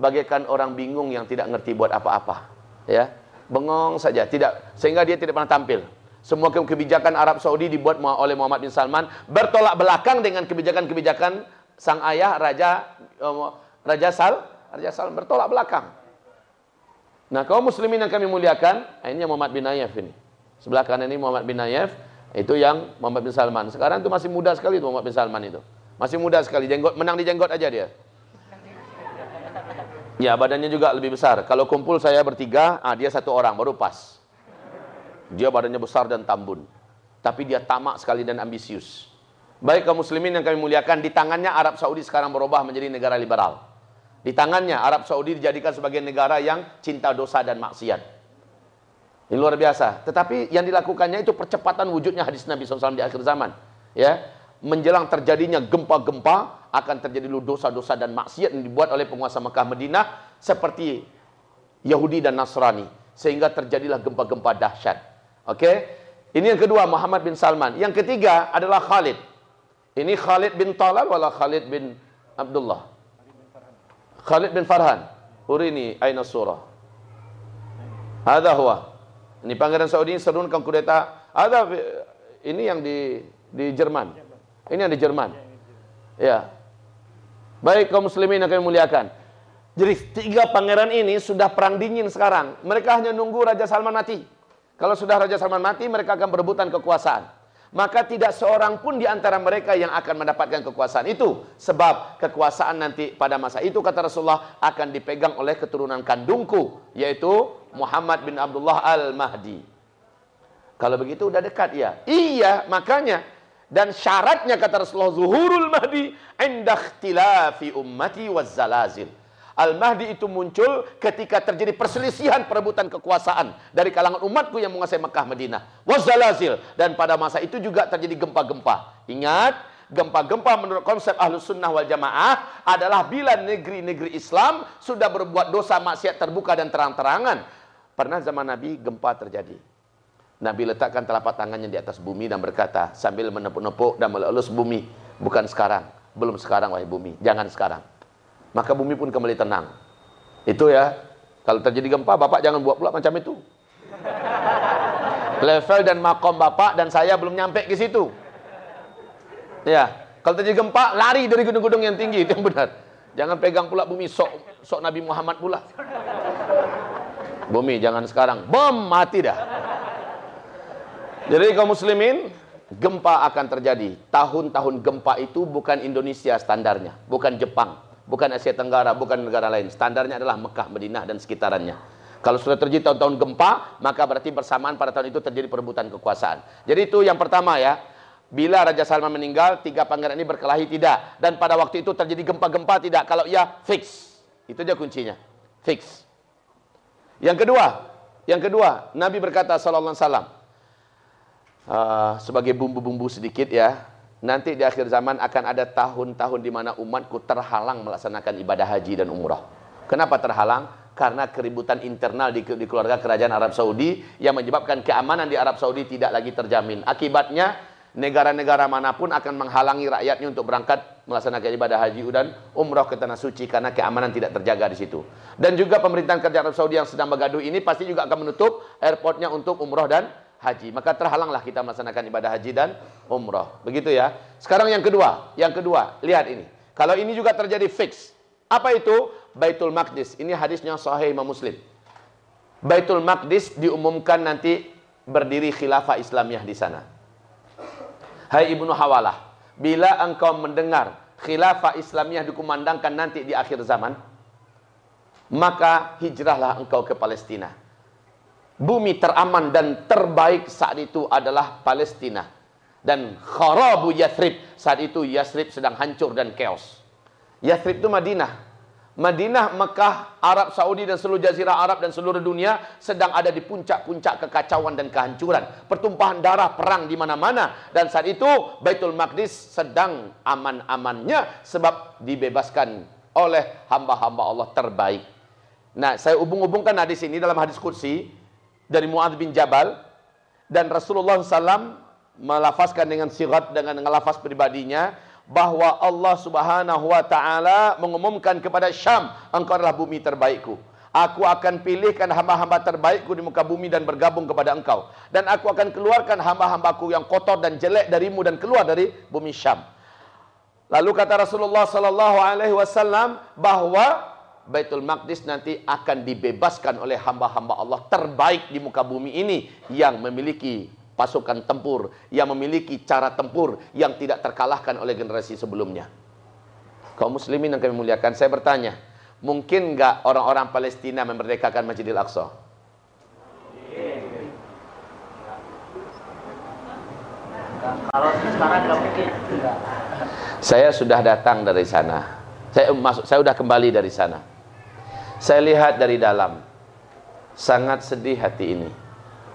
bagaikan orang bingung yang tidak ngerti buat apa-apa. Ya, Bengong saja. tidak Sehingga dia tidak pernah tampil. Semua kebijakan Arab Saudi dibuat oleh Muhammad bin Salman bertolak belakang dengan kebijakan-kebijakan sang ayah Raja eh, Raja Sal, Raja Salman bertolak belakang. Nah, kaum muslimin yang kami muliakan, nah, ini Muhammad bin Nayef ini. Sebelah kanan ini Muhammad bin Nayef, itu yang Muhammad bin Salman. Sekarang itu masih muda sekali itu Muhammad bin Salman itu. Masih muda sekali, jenggot menang di jenggot aja dia. Ya, badannya juga lebih besar. Kalau kumpul saya bertiga, ah dia satu orang baru pas. Dia badannya besar dan tambun. Tapi dia tamak sekali dan ambisius. Baik kaum muslimin yang kami muliakan, di tangannya Arab Saudi sekarang berubah menjadi negara liberal. Di tangannya Arab Saudi dijadikan sebagai negara yang cinta dosa dan maksiat. Ini luar biasa. Tetapi yang dilakukannya itu percepatan wujudnya hadis Nabi SAW di akhir zaman. Ya, menjelang terjadinya gempa-gempa akan terjadi dosa-dosa dan maksiat yang dibuat oleh penguasa Mekah Madinah seperti Yahudi dan Nasrani sehingga terjadilah gempa-gempa dahsyat. Oke? Ini yang kedua Muhammad bin Salman. Yang ketiga adalah Khalid. Ini Khalid bin Talal wala Khalid bin Abdullah. Khalid bin Farhan. Urini aina surah. Hadha huwa. Ini pangeran Saudi serunkan kudeta. Ada ini yang di di Jerman. Ini yang di Jerman. Ya. Baik kaum muslimin yang kami muliakan. Jadi tiga pangeran ini sudah perang dingin sekarang. Mereka hanya nunggu Raja Salman mati. Kalau sudah Raja Salman mati, mereka akan berebutan kekuasaan. Maka tidak seorang pun di antara mereka yang akan mendapatkan kekuasaan itu. Sebab kekuasaan nanti pada masa itu, kata Rasulullah, akan dipegang oleh keturunan kandungku. Yaitu Muhammad bin Abdullah al-Mahdi. Kalau begitu udah dekat ya. Iya, makanya dan syaratnya kata Rasulullah zuhurul mahdi inda ikhtilafi ummati waz zalazil. Al-Mahdi itu muncul ketika terjadi perselisihan perebutan kekuasaan dari kalangan umatku yang menguasai Mekah Madinah. Wazalazil. Dan pada masa itu juga terjadi gempa-gempa. Ingat, gempa-gempa menurut konsep ahlus sunnah wal jamaah adalah bila negeri-negeri Islam sudah berbuat dosa maksiat terbuka dan terang-terangan. Pernah zaman Nabi gempa terjadi. Nabi letakkan telapak tangannya di atas bumi dan berkata sambil menepuk-nepuk dan melelus bumi. Bukan sekarang, belum sekarang wahai bumi, jangan sekarang. Maka bumi pun kembali tenang. Itu ya, kalau terjadi gempa Bapak jangan buat pula macam itu. Level dan makom Bapak dan saya belum nyampe ke situ. Ya, kalau terjadi gempa lari dari gedung-gedung yang tinggi itu yang benar. Jangan pegang pula bumi sok sok Nabi Muhammad pula. Bumi jangan sekarang, bom mati dah. Jadi kaum muslimin, gempa akan terjadi. Tahun-tahun gempa itu bukan Indonesia standarnya, bukan Jepang, bukan Asia Tenggara, bukan negara lain. Standarnya adalah Mekah, Madinah dan sekitarannya. Kalau sudah terjadi tahun-tahun gempa, maka berarti bersamaan pada tahun itu terjadi perebutan kekuasaan. Jadi itu yang pertama ya. Bila Raja Salman meninggal, tiga pangeran ini berkelahi tidak. Dan pada waktu itu terjadi gempa-gempa tidak. Kalau iya, fix. Itu aja kuncinya. Fix. Yang kedua, yang kedua, Nabi berkata sallallahu alaihi wasallam, uh, sebagai bumbu-bumbu sedikit ya, nanti di akhir zaman akan ada tahun-tahun di mana umatku terhalang melaksanakan ibadah haji dan umrah. Kenapa terhalang? Karena keributan internal di, keluarga kerajaan Arab Saudi yang menyebabkan keamanan di Arab Saudi tidak lagi terjamin. Akibatnya negara-negara mana pun akan menghalangi rakyatnya untuk berangkat melaksanakan ibadah haji dan umrah ke tanah suci karena keamanan tidak terjaga di situ. Dan juga pemerintahan kerajaan Arab Saudi yang sedang bergaduh ini pasti juga akan menutup airportnya untuk umrah dan haji. Maka terhalanglah kita melaksanakan ibadah haji dan umrah. Begitu ya. Sekarang yang kedua, yang kedua, lihat ini. Kalau ini juga terjadi fix. Apa itu? Baitul Maqdis. Ini hadisnya sahih Imam Muslim. Baitul Maqdis diumumkan nanti berdiri khilafah Islamiyah di sana. Hai Ibnu Hawalah, bila engkau mendengar khilafah Islamiyah dikumandangkan nanti di akhir zaman, maka hijrahlah engkau ke Palestina. Bumi teraman dan terbaik saat itu adalah Palestina. Dan kharabu Yathrib, saat itu Yathrib sedang hancur dan chaos. Yathrib itu Madinah. Madinah, Mekah, Arab Saudi dan seluruh jazirah Arab dan seluruh dunia sedang ada di puncak-puncak kekacauan dan kehancuran. Pertumpahan darah, perang di mana-mana. Dan saat itu Baitul Maqdis sedang aman-amannya sebab dibebaskan oleh hamba-hamba Allah terbaik. Nah, saya hubung-hubungkan hadis ini dalam hadis kursi dari Muadz bin Jabal dan Rasulullah SAW melafazkan dengan sirat dengan ngelafaz pribadinya bahwa Allah Subhanahu wa taala mengumumkan kepada Syam, engkau adalah bumi terbaikku. Aku akan pilihkan hamba-hamba terbaikku di muka bumi dan bergabung kepada engkau. Dan aku akan keluarkan hamba-hambaku yang kotor dan jelek darimu dan keluar dari bumi Syam. Lalu kata Rasulullah sallallahu alaihi wasallam bahwa Baitul Maqdis nanti akan dibebaskan oleh hamba-hamba Allah terbaik di muka bumi ini yang memiliki pasukan tempur yang memiliki cara tempur yang tidak terkalahkan oleh generasi sebelumnya. Kaum muslimin yang kami muliakan, saya bertanya, mungkin nggak orang-orang Palestina memerdekakan Masjidil Aqsa? Kalau sekarang nggak mungkin. Saya sudah datang dari sana. Saya masuk, saya sudah kembali dari sana. Saya lihat dari dalam. Sangat sedih hati ini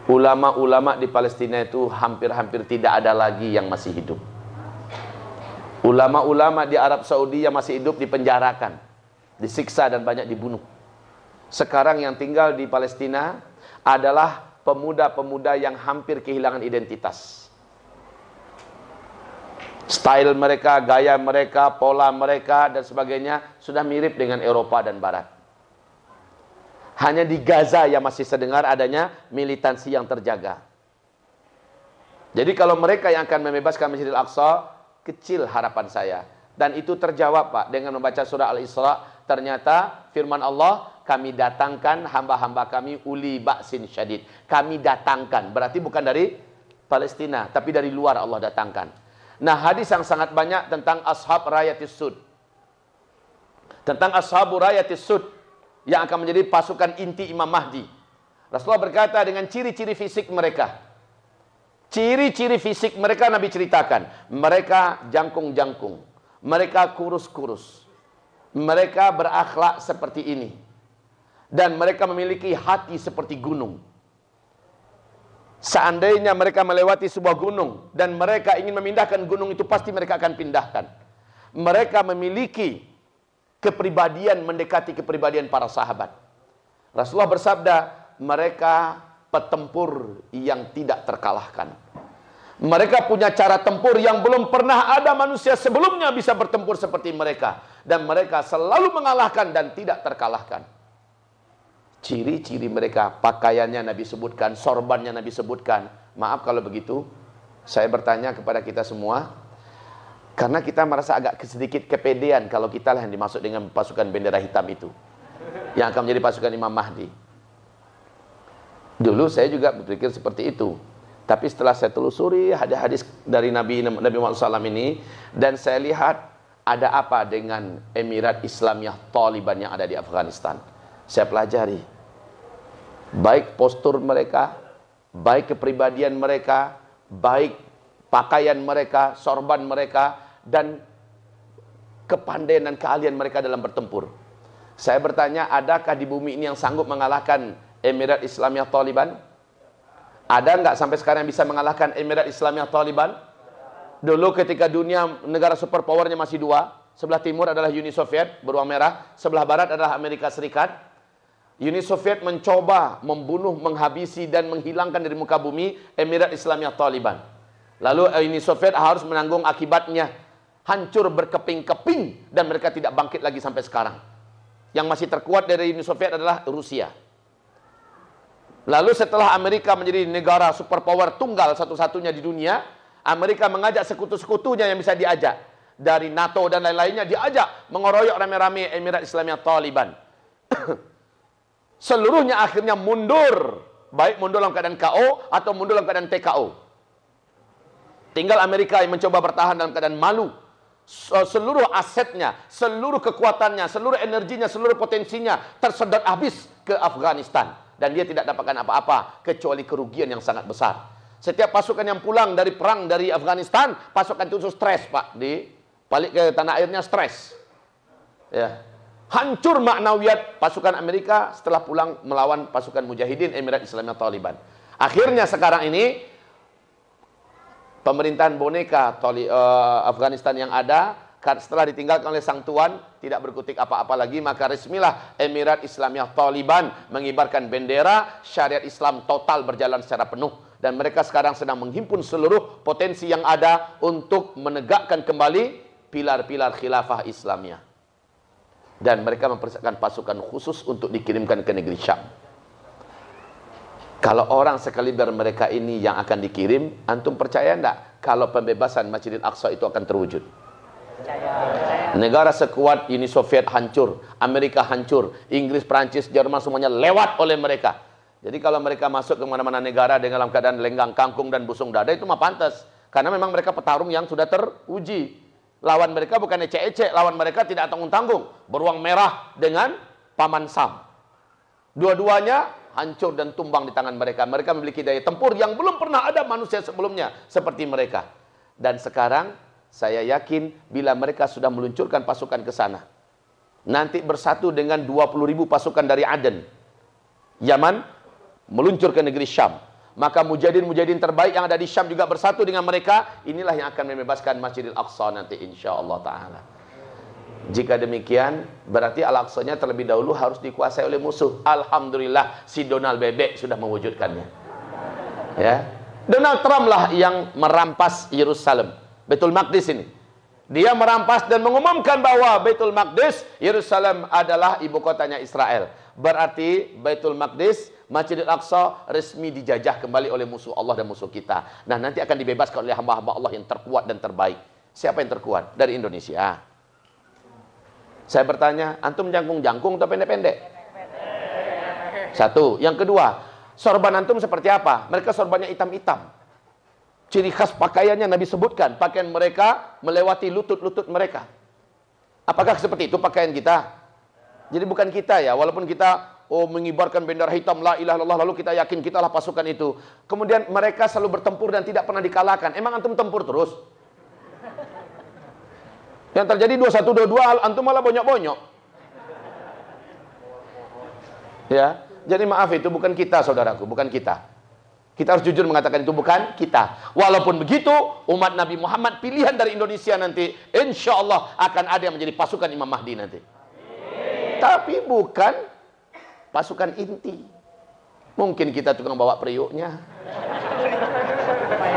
ulama-ulama di Palestina itu hampir-hampir tidak ada lagi yang masih hidup. Ulama-ulama di Arab Saudi yang masih hidup dipenjarakan, disiksa dan banyak dibunuh. Sekarang yang tinggal di Palestina adalah pemuda-pemuda yang hampir kehilangan identitas. Style mereka, gaya mereka, pola mereka dan sebagainya sudah mirip dengan Eropa dan Barat. Hanya di Gaza yang masih sedengar adanya militansi yang terjaga. Jadi kalau mereka yang akan membebaskan Masjidil Aqsa, kecil harapan saya. Dan itu terjawab Pak dengan membaca surah Al-Isra. Ternyata firman Allah, kami datangkan hamba-hamba kami uli baksin syadid. Kami datangkan, berarti bukan dari Palestina, tapi dari luar Allah datangkan. Nah hadis yang sangat banyak tentang ashab rayatis sud. Tentang ashabu rayatis sud yang akan menjadi pasukan inti Imam Mahdi. Rasulullah berkata dengan ciri-ciri fisik mereka. Ciri-ciri fisik mereka Nabi ceritakan. Mereka jangkung-jangkung. Mereka kurus-kurus. Mereka berakhlak seperti ini. Dan mereka memiliki hati seperti gunung. Seandainya mereka melewati sebuah gunung dan mereka ingin memindahkan gunung itu pasti mereka akan pindahkan. Mereka memiliki kepribadian mendekati kepribadian para sahabat. Rasulullah bersabda, mereka petempur yang tidak terkalahkan. Mereka punya cara tempur yang belum pernah ada manusia sebelumnya bisa bertempur seperti mereka. Dan mereka selalu mengalahkan dan tidak terkalahkan. Ciri-ciri mereka, pakaiannya Nabi sebutkan, sorbannya Nabi sebutkan. Maaf kalau begitu, saya bertanya kepada kita semua, karena kita merasa agak sedikit kepedean kalau kita lah yang dimasuk dengan pasukan bendera hitam itu. Yang akan menjadi pasukan Imam Mahdi. Dulu saya juga berpikir seperti itu. Tapi setelah saya telusuri hadis-hadis dari Nabi Nabi Muhammad SAW ini dan saya lihat ada apa dengan Emirat Islamiyah Taliban yang ada di Afghanistan? Saya pelajari. Baik postur mereka, baik kepribadian mereka, baik pakaian mereka, sorban mereka, dan kepandaian dan keahlian mereka dalam bertempur. Saya bertanya, adakah di bumi ini yang sanggup mengalahkan Emirat Islamiyah Taliban? Ada nggak sampai sekarang yang bisa mengalahkan Emirat Islamiyah Taliban? Dulu ketika dunia negara superpowernya masih dua, sebelah timur adalah Uni Soviet beruang merah, sebelah barat adalah Amerika Serikat. Uni Soviet mencoba membunuh, menghabisi dan menghilangkan dari muka bumi Emirat Islamiyah Taliban. Lalu eh, Uni Soviet harus menanggung akibatnya. Hancur berkeping-keping dan mereka tidak bangkit lagi sampai sekarang. Yang masih terkuat dari Uni Soviet adalah Rusia. Lalu setelah Amerika menjadi negara superpower tunggal satu-satunya di dunia, Amerika mengajak sekutu-sekutunya yang bisa diajak. Dari NATO dan lain-lainnya diajak mengoroyok rame-rame Emirat Islamiyah Taliban. Seluruhnya akhirnya mundur. Baik mundur dalam keadaan KO atau mundur dalam keadaan TKO. Tinggal Amerika yang mencoba bertahan dalam keadaan malu. Seluruh asetnya, seluruh kekuatannya, seluruh energinya, seluruh potensinya tersedot habis ke Afghanistan. Dan dia tidak dapatkan apa-apa kecuali kerugian yang sangat besar. Setiap pasukan yang pulang dari perang dari Afghanistan, pasukan itu stres, Pak. Di balik ke tanah airnya stres. Ya. Hancur maknawiyat pasukan Amerika setelah pulang melawan pasukan Mujahidin Emirat Islamiyah Taliban. Akhirnya sekarang ini pemerintahan boneka Tali, uh, Afghanistan yang ada setelah ditinggalkan oleh sang tuan tidak berkutik apa-apa lagi maka resmilah Emirat Islamiyah Taliban mengibarkan bendera syariat Islam total berjalan secara penuh dan mereka sekarang sedang menghimpun seluruh potensi yang ada untuk menegakkan kembali pilar-pilar khilafah Islamnya. Dan mereka mempersiapkan pasukan khusus untuk dikirimkan ke negeri Syam. Kalau orang sekaliber mereka ini yang akan dikirim, antum percaya enggak kalau pembebasan Masjidil Aqsa itu akan terwujud? Negara sekuat Uni Soviet hancur, Amerika hancur, Inggris, Prancis, Jerman semuanya lewat oleh mereka. Jadi kalau mereka masuk ke mana-mana negara dengan dalam keadaan lenggang kangkung dan busung dada itu mah pantas. Karena memang mereka petarung yang sudah teruji. Lawan mereka bukan ecek-ecek, lawan mereka tidak tanggung-tanggung. Beruang merah dengan paman Sam. Dua-duanya hancur dan tumbang di tangan mereka. Mereka memiliki daya tempur yang belum pernah ada manusia sebelumnya seperti mereka. Dan sekarang saya yakin bila mereka sudah meluncurkan pasukan ke sana. Nanti bersatu dengan 20 ribu pasukan dari Aden. Yaman meluncur ke negeri Syam. Maka mujahidin-mujahidin terbaik yang ada di Syam juga bersatu dengan mereka. Inilah yang akan membebaskan Masjidil Aqsa nanti insya Allah Ta'ala. Jika demikian, berarti Al-Aqsanya terlebih dahulu harus dikuasai oleh musuh. Alhamdulillah, si Donald Bebek sudah mewujudkannya. Ya, Donald Trump lah yang merampas Yerusalem. Betul Maqdis ini. Dia merampas dan mengumumkan bahwa Baitul Maqdis, Yerusalem adalah ibu kotanya Israel. Berarti Baitul Maqdis Masjidil Aqsa resmi dijajah kembali oleh musuh Allah dan musuh kita. Nah, nanti akan dibebaskan oleh hamba-hamba Allah yang terkuat dan terbaik. Siapa yang terkuat? Dari Indonesia. Saya bertanya, antum jangkung-jangkung atau pendek-pendek? Satu. Yang kedua, sorban antum seperti apa? Mereka sorbannya hitam-hitam. Ciri khas pakaiannya Nabi sebutkan, pakaian mereka melewati lutut-lutut mereka. Apakah seperti itu pakaian kita? Jadi bukan kita ya, walaupun kita oh mengibarkan bendera hitam la ilaha illallah lalu kita yakin kitalah pasukan itu. Kemudian mereka selalu bertempur dan tidak pernah dikalahkan. Emang antum tempur terus? Yang terjadi 2122 antum malah bonyok-bonyok. Ya. Jadi maaf itu bukan kita saudaraku, bukan kita. Kita harus jujur mengatakan itu bukan kita. Walaupun begitu, umat Nabi Muhammad pilihan dari Indonesia nanti, insya Allah akan ada yang menjadi pasukan Imam Mahdi nanti. Tapi bukan pasukan inti. Mungkin kita tukang bawa periuknya.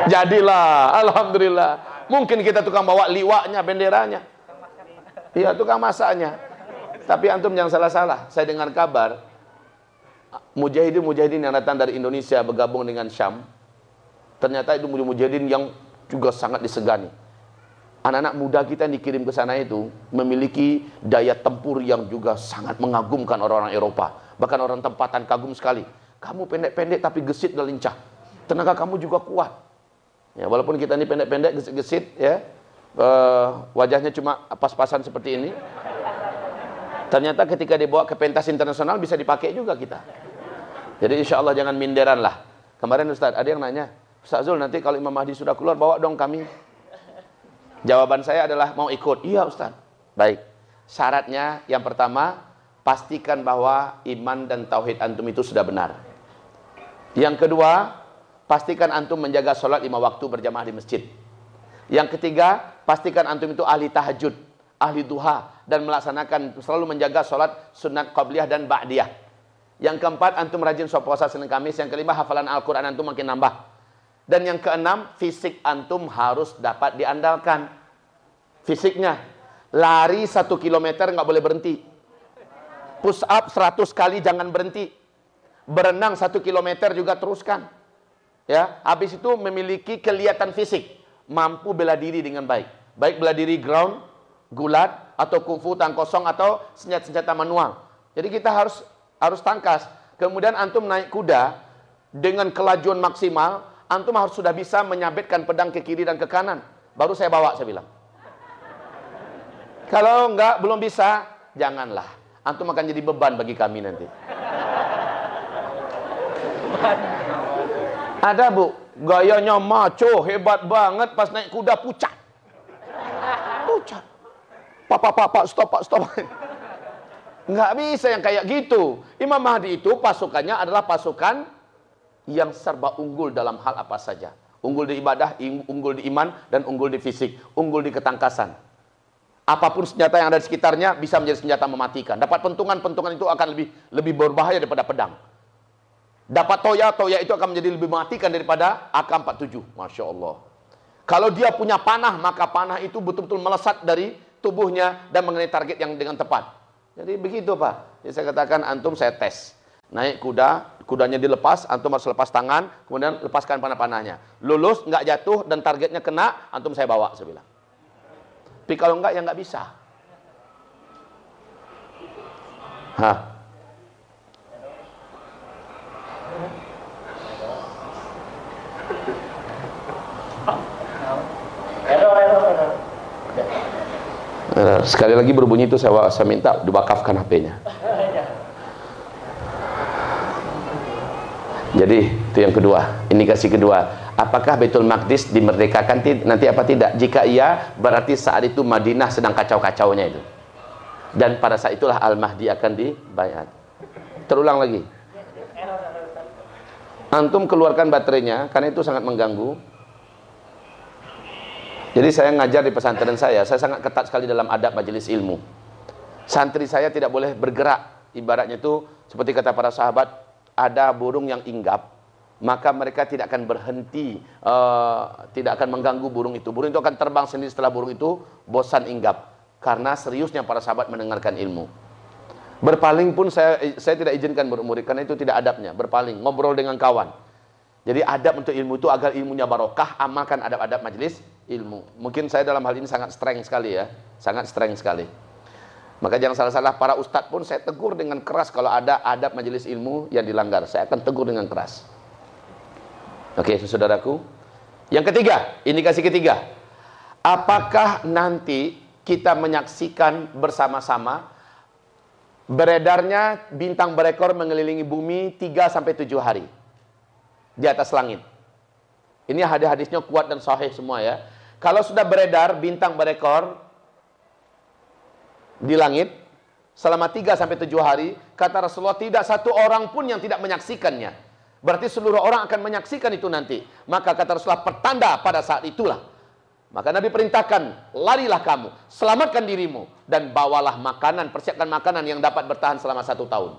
Jadilah, Alhamdulillah. Mungkin kita tukang bawa liwaknya, benderanya. Iya, tukang masaknya. Tapi antum jangan salah-salah. Saya dengar kabar, mujahidin-mujahidin yang datang dari Indonesia bergabung dengan Syam, ternyata itu mujahidin yang juga sangat disegani. Anak-anak muda kita yang dikirim ke sana itu memiliki daya tempur yang juga sangat mengagumkan orang-orang Eropa. Bahkan orang tempatan kagum sekali. Kamu pendek-pendek tapi gesit dan lincah. Tenaga kamu juga kuat. Ya, walaupun kita ini pendek-pendek, gesit-gesit, ya. Uh, wajahnya cuma pas-pasan seperti ini. Ternyata ketika dibawa ke pentas internasional bisa dipakai juga kita. Jadi insya Allah jangan minderan lah. Kemarin Ustaz ada yang nanya, Ustaz Zul nanti kalau Imam Mahdi sudah keluar bawa dong kami. Jawaban saya adalah mau ikut. Iya Ustaz. Baik. Syaratnya yang pertama pastikan bahwa iman dan tauhid antum itu sudah benar. Yang kedua, pastikan antum menjaga sholat lima waktu berjamaah di masjid. Yang ketiga, pastikan antum itu ahli tahajud, ahli duha, dan melaksanakan selalu menjaga sholat sunat qabliyah dan ba'diyah. Yang keempat, antum rajin sholat puasa Senin Kamis. Yang kelima, hafalan Al-Quran antum makin nambah. Dan yang keenam, fisik antum harus dapat diandalkan. Fisiknya, lari satu kilometer nggak boleh berhenti. Push up seratus kali jangan berhenti. Berenang satu kilometer juga teruskan. Ya, habis itu memiliki kelihatan fisik mampu bela diri dengan baik. Baik bela diri ground, gulat, atau kungfu tangan kosong, atau senjata-senjata manual. Jadi kita harus harus tangkas. Kemudian antum naik kuda dengan kelajuan maksimal, antum harus sudah bisa menyabitkan pedang ke kiri dan ke kanan. Baru saya bawa, saya bilang. Kalau enggak, belum bisa, janganlah. Antum akan jadi beban bagi kami nanti. Ada bu, Gayanya maco, hebat banget pas naik kuda pucat. Pucat. Pak, pak, stop, pak, stop. Nggak bisa yang kayak gitu. Imam Mahdi itu pasukannya adalah pasukan yang serba unggul dalam hal apa saja. Unggul di ibadah, unggul di iman, dan unggul di fisik. Unggul di ketangkasan. Apa pun senjata yang ada di sekitarnya bisa menjadi senjata mematikan. Dapat pentungan-pentungan itu akan lebih lebih berbahaya daripada pedang. Dapat toya, toya itu akan menjadi lebih mematikan daripada AK-47. Masya Allah. Kalau dia punya panah, maka panah itu betul-betul melesat dari tubuhnya dan mengenai target yang dengan tepat. Jadi begitu Pak. Jadi saya katakan, antum saya tes. Naik kuda, kudanya dilepas, antum harus lepas tangan, kemudian lepaskan panah-panahnya. Lulus, nggak jatuh, dan targetnya kena, antum saya bawa, saya bilang. Tapi kalau enggak, ya nggak bisa. Hah? Eh, sekali lagi berbunyi itu saya, saya minta diwakafkan HP-nya. Jadi itu yang kedua, indikasi kedua. Apakah Betul Maqdis dimerdekakan nanti apa tidak? Jika iya, berarti saat itu Madinah sedang kacau-kacaunya itu. Dan pada saat itulah Al-Mahdi akan dibayar. Terulang lagi. Antum keluarkan baterainya karena itu sangat mengganggu jadi saya ngajar di pesantren saya, saya sangat ketat sekali dalam adab majelis ilmu. Santri saya tidak boleh bergerak. Ibaratnya itu seperti kata para sahabat, ada burung yang inggap, maka mereka tidak akan berhenti, uh, tidak akan mengganggu burung itu. Burung itu akan terbang sendiri setelah burung itu bosan inggap. Karena seriusnya para sahabat mendengarkan ilmu. Berpaling pun saya saya tidak izinkan murid karena itu tidak adabnya. Berpaling, ngobrol dengan kawan. Jadi adab untuk ilmu itu agar ilmunya barokah, amalkan adab-adab majelis ilmu. Mungkin saya dalam hal ini sangat streng sekali ya, sangat streng sekali. Maka jangan salah-salah para ustadz pun saya tegur dengan keras kalau ada adab majelis ilmu yang dilanggar. Saya akan tegur dengan keras. Oke, saudaraku. Yang ketiga, indikasi ketiga. Apakah nanti kita menyaksikan bersama-sama beredarnya bintang berekor mengelilingi bumi 3 sampai 7 hari? di atas langit. Ini hadis-hadisnya kuat dan sahih semua ya. Kalau sudah beredar bintang berekor di langit selama 3 sampai 7 hari, kata Rasulullah tidak satu orang pun yang tidak menyaksikannya. Berarti seluruh orang akan menyaksikan itu nanti. Maka kata Rasulullah pertanda pada saat itulah. Maka Nabi perintahkan, larilah kamu, selamatkan dirimu, dan bawalah makanan, persiapkan makanan yang dapat bertahan selama satu tahun.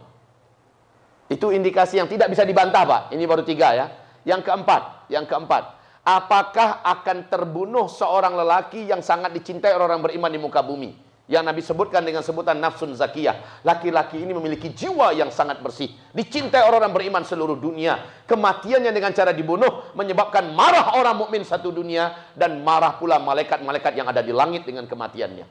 Itu indikasi yang tidak bisa dibantah, Pak. Ini baru tiga ya. Yang keempat, yang keempat. Apakah akan terbunuh seorang lelaki yang sangat dicintai orang beriman di muka bumi? Yang Nabi sebutkan dengan sebutan nafsun zakiyah. Laki-laki ini memiliki jiwa yang sangat bersih. Dicintai orang-orang beriman seluruh dunia. Kematiannya dengan cara dibunuh menyebabkan marah orang mukmin satu dunia dan marah pula malaikat-malaikat yang ada di langit dengan kematiannya.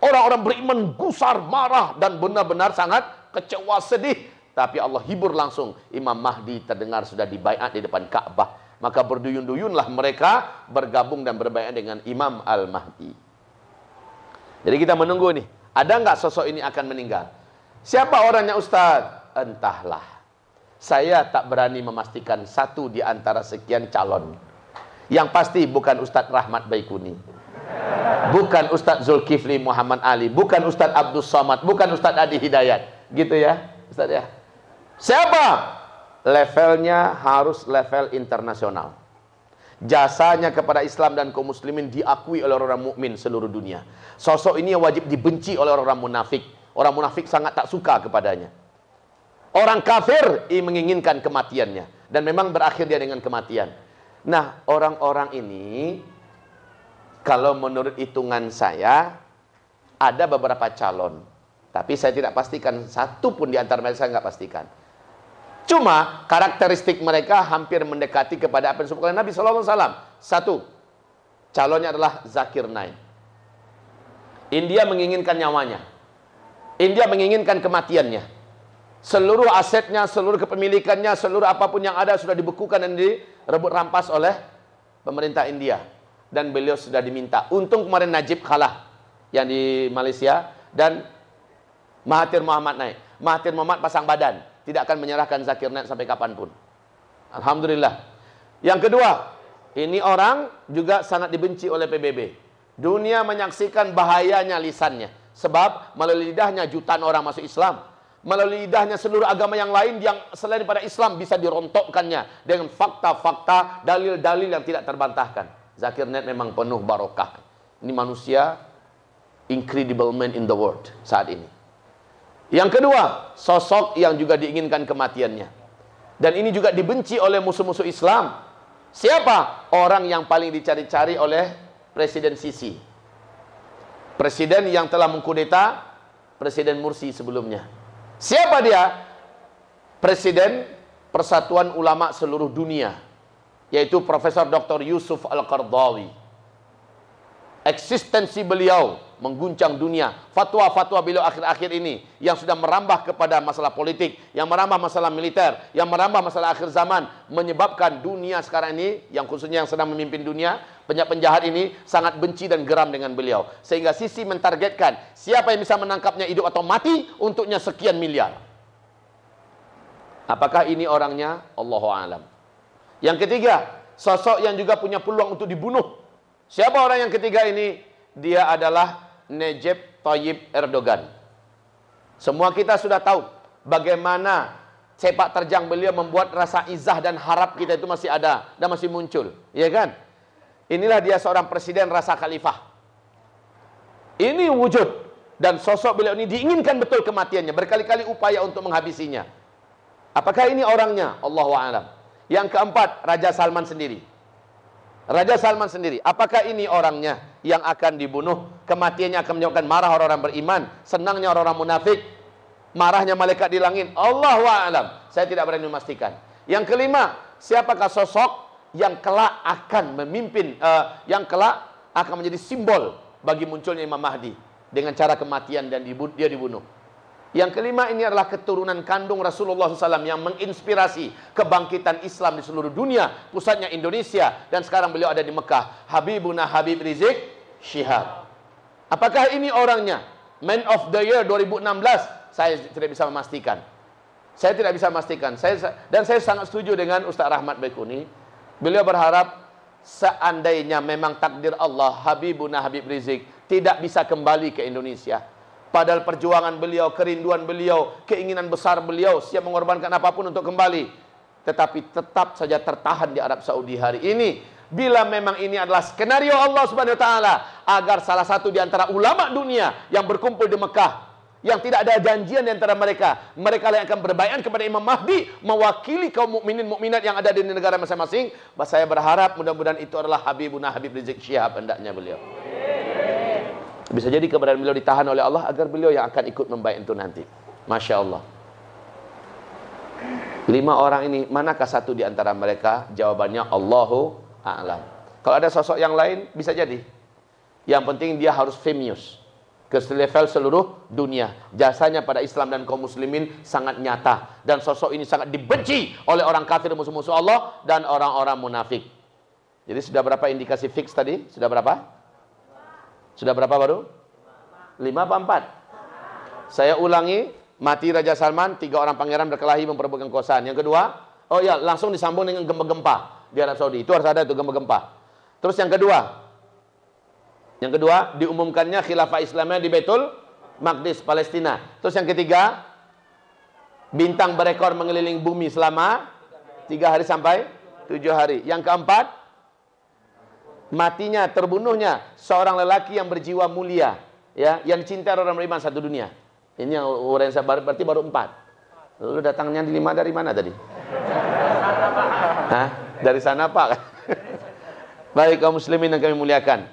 Orang-orang beriman gusar, marah dan benar-benar sangat kecewa sedih tapi Allah hibur langsung Imam Mahdi terdengar sudah dibaiat di depan Ka'bah Maka berduyun-duyunlah mereka bergabung dan berbaikat dengan Imam Al-Mahdi. Jadi kita menunggu nih, ada nggak sosok ini akan meninggal? Siapa orangnya Ustaz? Entahlah. Saya tak berani memastikan satu di antara sekian calon. Yang pasti bukan Ustadz Rahmat Baikuni. Bukan Ustadz Zulkifli Muhammad Ali. Bukan Ustadz Abdul Somad. Bukan Ustadz Adi Hidayat. Gitu ya Ustadz ya. Siapa? Levelnya harus level internasional. Jasanya kepada Islam dan kaum muslimin diakui oleh orang mukmin seluruh dunia. Sosok ini wajib dibenci oleh orang munafik. Orang munafik sangat tak suka kepadanya. Orang kafir menginginkan kematiannya dan memang berakhir dia dengan kematian. Nah, orang-orang ini kalau menurut hitungan saya ada beberapa calon, tapi saya tidak pastikan satu pun di antara mereka saya nggak pastikan. Cuma karakteristik mereka hampir mendekati kepada apa yang disebutkan Nabi Wasallam. Satu, calonnya adalah Zakir Naik. India menginginkan nyawanya. India menginginkan kematiannya. Seluruh asetnya, seluruh kepemilikannya, seluruh apa pun yang ada sudah dibekukan dan direbut rampas oleh pemerintah India. Dan beliau sudah diminta. Untung kemarin Najib kalah yang di Malaysia dan Mahathir Muhammad naik. Mahathir Muhammad pasang badan tidak akan menyerahkan Zakir Naik sampai kapan pun. Alhamdulillah. Yang kedua, ini orang juga sangat dibenci oleh PBB. Dunia menyaksikan bahayanya lisannya. Sebab melalui lidahnya jutaan orang masuk Islam. Melalui lidahnya seluruh agama yang lain yang selain pada Islam bisa dirontokkannya dengan fakta-fakta, dalil-dalil yang tidak terbantahkan. Zakir Naik memang penuh barokah. Ini manusia incredible man in the world saat ini. Yang kedua, sosok yang juga diinginkan kematiannya. Dan ini juga dibenci oleh musuh-musuh Islam. Siapa? Orang yang paling dicari-cari oleh Presiden Sisi. Presiden yang telah mengkudeta Presiden Mursi sebelumnya. Siapa dia? Presiden Persatuan Ulama Seluruh Dunia. Yaitu Profesor Dr. Yusuf Al-Qardawi. Eksistensi beliau mengguncang dunia. Fatwa-fatwa beliau akhir-akhir ini yang sudah merambah kepada masalah politik, yang merambah masalah militer, yang merambah masalah akhir zaman menyebabkan dunia sekarang ini yang khususnya yang sedang memimpin dunia, penjahat-penjahat ini sangat benci dan geram dengan beliau. Sehingga sisi mentargetkan siapa yang bisa menangkapnya hidup atau mati untuknya sekian miliar. Apakah ini orangnya? Allahu alam. Yang ketiga, sosok yang juga punya peluang untuk dibunuh. Siapa orang yang ketiga ini? Dia adalah Najib Tayyip Erdogan. Semua kita sudah tahu bagaimana sepak terjang beliau membuat rasa izah dan harap kita itu masih ada dan masih muncul, ya kan? Inilah dia seorang presiden rasa khalifah. Ini wujud dan sosok beliau ini diinginkan betul kematiannya, berkali-kali upaya untuk menghabisinya. Apakah ini orangnya? Allahu a'lam. Yang keempat, Raja Salman sendiri. Raja Salman sendiri, apakah ini orangnya yang akan dibunuh? Kematiannya akan menyebabkan marah orang-orang beriman, senangnya orang-orang munafik, marahnya malaikat di langit. Allah alam. Saya tidak berani memastikan. Yang kelima, siapakah sosok yang kelak akan memimpin, uh, yang kelak akan menjadi simbol bagi munculnya Imam Mahdi dengan cara kematian dan dia dibunuh? Yang kelima ini adalah keturunan kandung Rasulullah SAW yang menginspirasi kebangkitan Islam di seluruh dunia. Pusatnya Indonesia dan sekarang beliau ada di Mekah. Habibuna Habib Rizik Syihab. Apakah ini orangnya? Man of the Year 2016? Saya tidak bisa memastikan. Saya tidak bisa memastikan. Saya dan saya sangat setuju dengan Ustaz Rahmat Baikuni. Beliau berharap seandainya memang takdir Allah Habibuna Habib Rizik tidak bisa kembali ke Indonesia Padahal perjuangan beliau, kerinduan beliau, keinginan besar beliau siap mengorbankan apa pun untuk kembali. Tetapi tetap saja tertahan di Arab Saudi hari ini. Bila memang ini adalah skenario Allah Subhanahu wa taala agar salah satu di antara ulama dunia yang berkumpul di Mekah yang tidak ada janjian di antara mereka, mereka yang akan berbayan kepada Imam Mahdi mewakili kaum mukminin mukminat yang ada di negara masing-masing. Saya berharap mudah-mudahan itu adalah Habibuna Habib Rizik Syihab hendaknya beliau. Bisa jadi keberadaan beliau ditahan oleh Allah agar beliau yang akan ikut membaik itu nanti. Masya Allah. Lima orang ini, manakah satu di antara mereka? Jawabannya Allahu a'lam. Kalau ada sosok yang lain, bisa jadi. Yang penting dia harus famous. ke level seluruh dunia. Jasanya pada Islam dan kaum muslimin sangat nyata dan sosok ini sangat dibenci oleh orang kafir musuh-musuh Allah dan orang-orang munafik. Jadi sudah berapa indikasi fix tadi? Sudah berapa? Sudah berapa baru? Lima apa empat? Saya ulangi, mati Raja Salman, tiga orang pangeran berkelahi memperebutkan kekuasaan. Yang kedua, oh ya langsung disambung dengan gempa-gempa di Arab Saudi. Itu harus ada itu gempa-gempa. Terus yang kedua, yang kedua, diumumkannya khilafah Islamnya di Betul Maqdis, Palestina. Terus yang ketiga, bintang berekor mengeliling bumi selama tiga hari sampai tujuh hari. Yang keempat, matinya, terbunuhnya seorang lelaki yang berjiwa mulia, ya, yang cinta orang beriman satu dunia. Ini yang orang saya berarti baru empat. Lalu datangnya di lima dari mana tadi? Hah? Dari sana Pak. Baik kaum muslimin yang kami muliakan.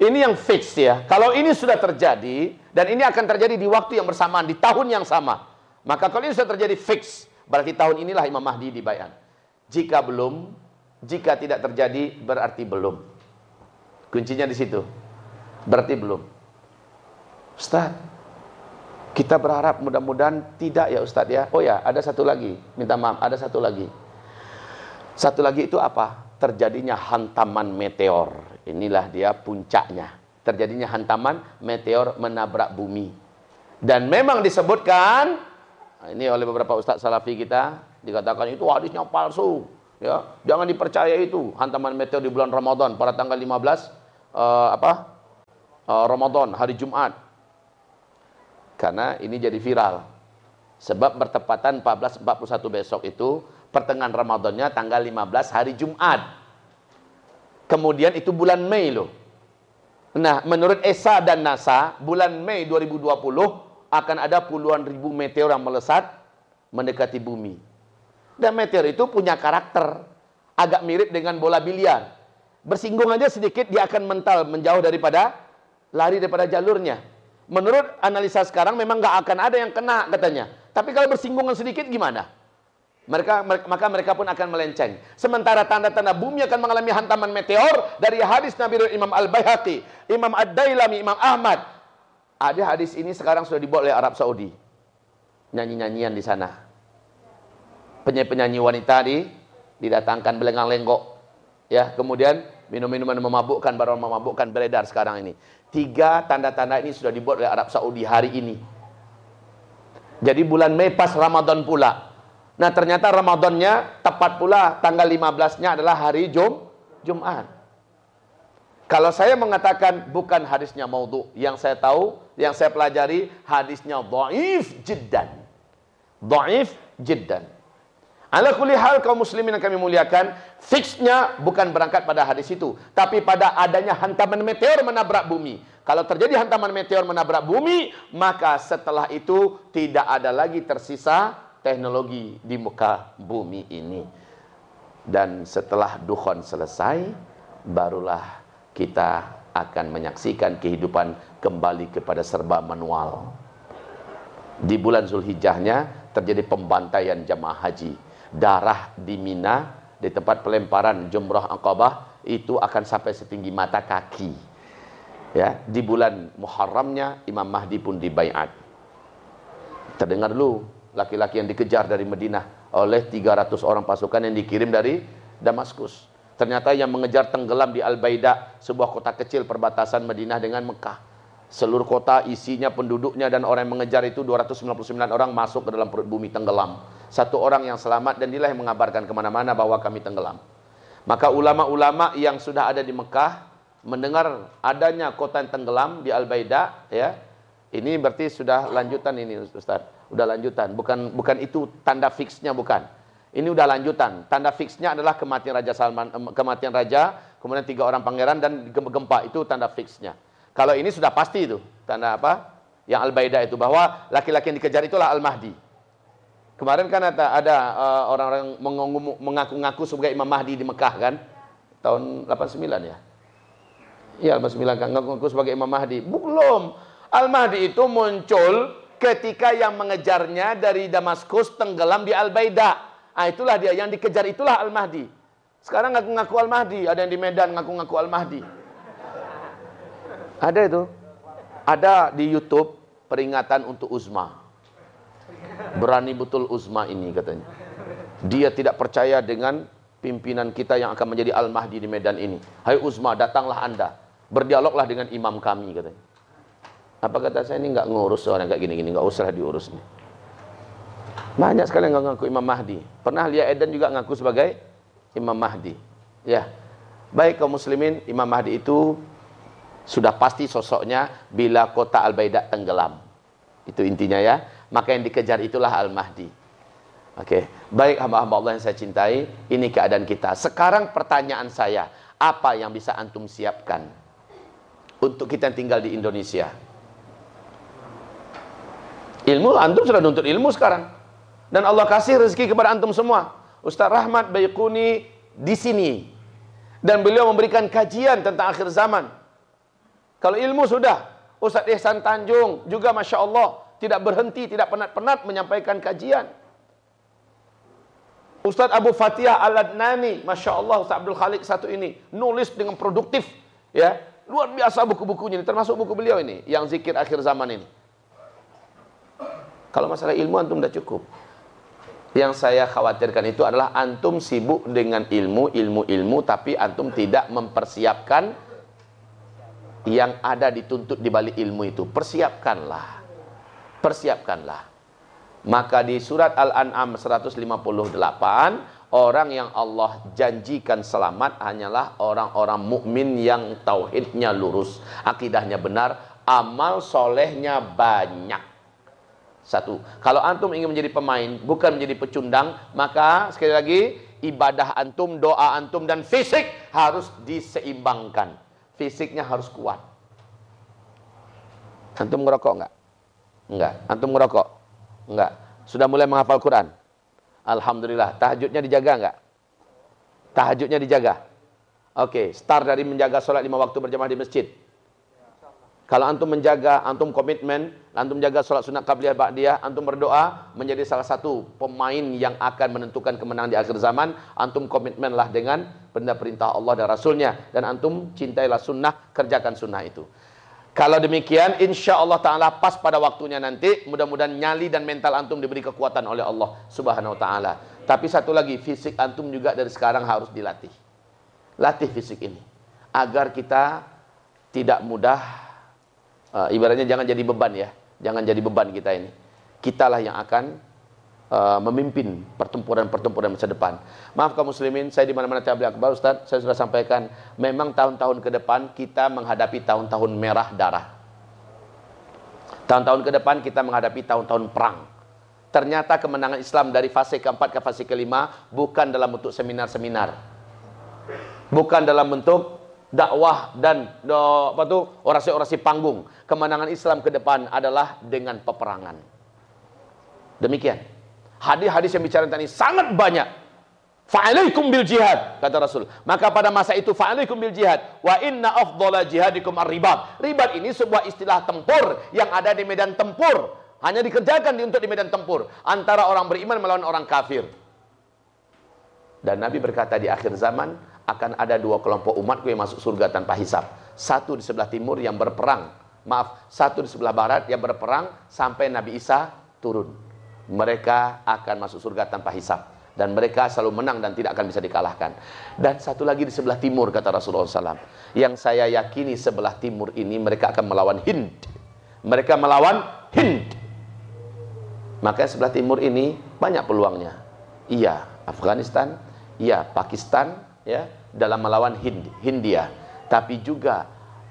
Ini yang fix ya. Kalau ini sudah terjadi dan ini akan terjadi di waktu yang bersamaan di tahun yang sama. Maka kalau ini sudah terjadi fix, berarti tahun inilah Imam Mahdi dibayar. Jika belum, jika tidak terjadi berarti belum. Kuncinya di situ. Berarti belum. Ustaz, kita berharap mudah-mudahan tidak ya Ustaz ya. Oh ya, ada satu lagi. Minta maaf, ada satu lagi. Satu lagi itu apa? Terjadinya hantaman meteor Inilah dia puncaknya. Terjadinya hantaman meteor menabrak bumi. Dan memang disebutkan ini oleh beberapa ustaz salafi kita dikatakan itu hadisnya palsu. Ya, jangan dipercaya itu hantaman meteor di bulan Ramadan pada tanggal 15 uh, apa? Uh, Ramadan hari Jumat. Karena ini jadi viral. Sebab bertepatan 1441 besok itu pertengahan Ramadannya tanggal 15 hari Jumat. Kemudian itu bulan Mei loh. Nah, menurut ESA dan NASA, bulan Mei 2020 akan ada puluhan ribu meteor yang melesat mendekati bumi. Dan meteor itu punya karakter agak mirip dengan bola biliar. Bersinggung aja sedikit dia akan mental menjauh daripada lari daripada jalurnya. Menurut analisa sekarang memang nggak akan ada yang kena katanya. Tapi kalau bersinggungan sedikit gimana? Mereka, maka mereka pun akan melenceng. Sementara tanda-tanda bumi akan mengalami hantaman meteor dari hadis Nabi Imam Al-Baihaqi, Imam Ad-Dailami, Imam Ahmad. Ada hadis ini sekarang sudah dibuat oleh Arab Saudi. Nyanyi-nyanyian di sana. Penyanyi-penyanyi wanita di didatangkan belengang lenggok. Ya, kemudian minum-minuman memabukkan, baru memabukkan beredar sekarang ini. Tiga tanda-tanda ini sudah dibuat oleh Arab Saudi hari ini. Jadi bulan Mei pas Ramadan pula. Nah ternyata Ramadannya tepat pula tanggal 15-nya adalah hari Jum, Jumat. Kalau saya mengatakan bukan hadisnya maudhu, yang saya tahu, yang saya pelajari hadisnya dhaif jiddan. Dhaif jiddan. Ala kulli hal kaum muslimin yang kami muliakan, fixnya bukan berangkat pada hadis itu, tapi pada adanya hantaman meteor menabrak bumi. Kalau terjadi hantaman meteor menabrak bumi, maka setelah itu tidak ada lagi tersisa teknologi di muka bumi ini. Dan setelah dukhon selesai, barulah kita akan menyaksikan kehidupan kembali kepada serba manual. Di bulan Zulhijjahnya terjadi pembantaian jamaah haji. Darah di Mina, di tempat pelemparan jumrah Aqabah, itu akan sampai setinggi mata kaki. Ya, di bulan Muharramnya Imam Mahdi pun dibaiat. Terdengar dulu laki-laki yang dikejar dari Madinah oleh 300 orang pasukan yang dikirim dari Damaskus. Ternyata yang mengejar tenggelam di Al-Baida, sebuah kota kecil perbatasan Madinah dengan Mekah. Seluruh kota isinya penduduknya dan orang yang mengejar itu 299 orang masuk ke dalam perut bumi tenggelam. Satu orang yang selamat dan inilah yang mengabarkan ke mana-mana bahwa kami tenggelam. Maka ulama-ulama yang sudah ada di Mekah mendengar adanya kota yang tenggelam di Al-Baida, ya, ini berarti sudah lanjutan ini Ustaz udah lanjutan. Bukan bukan itu tanda fixnya bukan. Ini udah lanjutan. Tanda fixnya adalah kematian Raja Salman, kematian Raja, kemudian tiga orang pangeran dan gempa itu tanda fixnya. Kalau ini sudah pasti itu tanda apa? Yang Al-Baida itu bahwa laki-laki yang dikejar itulah Al-Mahdi. Kemarin kan ada ada uh, orang-orang mengaku-ngaku sebagai Imam Mahdi di Mekah kan? Tahun 89 ya. Iya 89 kan ngaku-ngaku sebagai Imam Mahdi. Belum. Al-Mahdi itu muncul ketika yang mengejarnya dari Damaskus tenggelam di Al-Baida. Ah itulah dia yang dikejar itulah Al-Mahdi. Sekarang ngaku-ngaku Al-Mahdi, ada yang di Medan ngaku-ngaku Al-Mahdi. Ada itu. Ada di YouTube peringatan untuk Uzma. Berani betul Uzma ini katanya. Dia tidak percaya dengan pimpinan kita yang akan menjadi Al-Mahdi di medan ini. Hai Uzma, datanglah anda. Berdialoglah dengan imam kami katanya. Apa kata saya ini nggak ngurus orang kayak gini-gini, nggak usah diurus nih. Banyak sekali yang ngaku Imam Mahdi. Pernah Lia Eden juga ngaku sebagai Imam Mahdi. Ya. Baik kaum muslimin, Imam Mahdi itu sudah pasti sosoknya bila kota Al-Baidah tenggelam. Itu intinya ya. Maka yang dikejar itulah Al-Mahdi. Oke. Baik hamba-hamba Allah yang saya cintai, ini keadaan kita. Sekarang pertanyaan saya, apa yang bisa antum siapkan untuk kita yang tinggal di Indonesia? Ilmu, antum sudah nuntut ilmu sekarang. Dan Allah kasih rezeki kepada antum semua. Ustaz Rahmat Baykuni di sini. Dan beliau memberikan kajian tentang akhir zaman. Kalau ilmu sudah. Ustaz Ihsan Tanjung juga Masya Allah. Tidak berhenti, tidak penat-penat menyampaikan kajian. Ustaz Abu Fatihah Al-Adnani, Masya Allah Ustaz Abdul Khalik satu ini. Nulis dengan produktif. ya Luar biasa buku-bukunya ini. Termasuk buku beliau ini. Yang zikir akhir zaman ini. Kalau masalah ilmu antum sudah cukup. Yang saya khawatirkan itu adalah antum sibuk dengan ilmu, ilmu-ilmu, tapi antum tidak mempersiapkan yang ada dituntut di balik ilmu itu. Persiapkanlah. Persiapkanlah. Maka di surat Al-An'am 158, orang yang Allah janjikan selamat hanyalah orang-orang mukmin yang tauhidnya lurus, akidahnya benar, amal solehnya banyak. Satu. Kalau antum ingin menjadi pemain, bukan menjadi pecundang, maka sekali lagi ibadah antum, doa antum dan fisik harus diseimbangkan. Fisiknya harus kuat. Antum ngerokok enggak? Enggak. Antum ngerokok? Enggak. Sudah mulai menghafal Quran? Alhamdulillah. Tahajudnya dijaga enggak? Tahajudnya dijaga. Oke, start dari menjaga sholat lima waktu berjamaah di masjid. Kalau antum menjaga, antum komitmen, antum jaga sholat sunat qabliyah ba'diyah, antum berdoa menjadi salah satu pemain yang akan menentukan kemenangan di akhir zaman, antum komitmenlah dengan benda perintah Allah dan Rasulnya. Dan antum cintailah sunnah, kerjakan sunnah itu. Kalau demikian, insya Allah Ta'ala pas pada waktunya nanti, mudah-mudahan nyali dan mental antum diberi kekuatan oleh Allah Subhanahu Wa Ta'ala. Tapi satu lagi, fisik antum juga dari sekarang harus dilatih. Latih fisik ini. Agar kita tidak mudah uh, ibaratnya jangan jadi beban ya jangan jadi beban kita ini kitalah yang akan uh, memimpin pertempuran-pertempuran masa depan maaf kaum muslimin saya di mana-mana tabligh akbar Ustaz saya sudah sampaikan memang tahun-tahun ke depan kita menghadapi tahun-tahun merah darah tahun-tahun ke depan kita menghadapi tahun-tahun perang ternyata kemenangan Islam dari fase keempat ke fase kelima bukan dalam bentuk seminar-seminar bukan dalam bentuk dakwah dan do, apa tuh orasi-orasi panggung. Kemenangan Islam ke depan adalah dengan peperangan. Demikian. Hadis-hadis yang bicara tentang ini sangat banyak. Fa'alaikum bil jihad kata Rasul. Maka pada masa itu fa'alaikum bil jihad wa inna afdhala jihadikum ar-ribat. Ribat ini sebuah istilah tempur yang ada di medan tempur. Hanya dikerjakan di, untuk di medan tempur antara orang beriman melawan orang kafir. Dan Nabi berkata di akhir zaman akan ada dua kelompok umatku yang masuk surga tanpa hisap. Satu di sebelah timur yang berperang. Maaf, satu di sebelah barat yang berperang sampai Nabi Isa turun. Mereka akan masuk surga tanpa hisap. Dan mereka selalu menang dan tidak akan bisa dikalahkan. Dan satu lagi di sebelah timur, kata Rasulullah SAW. Yang saya yakini sebelah timur ini mereka akan melawan Hind. Mereka melawan Hind. Maka sebelah timur ini banyak peluangnya. Iya, Afghanistan. Iya, Pakistan. Ya, dalam melawan Hind, Hindia, tapi juga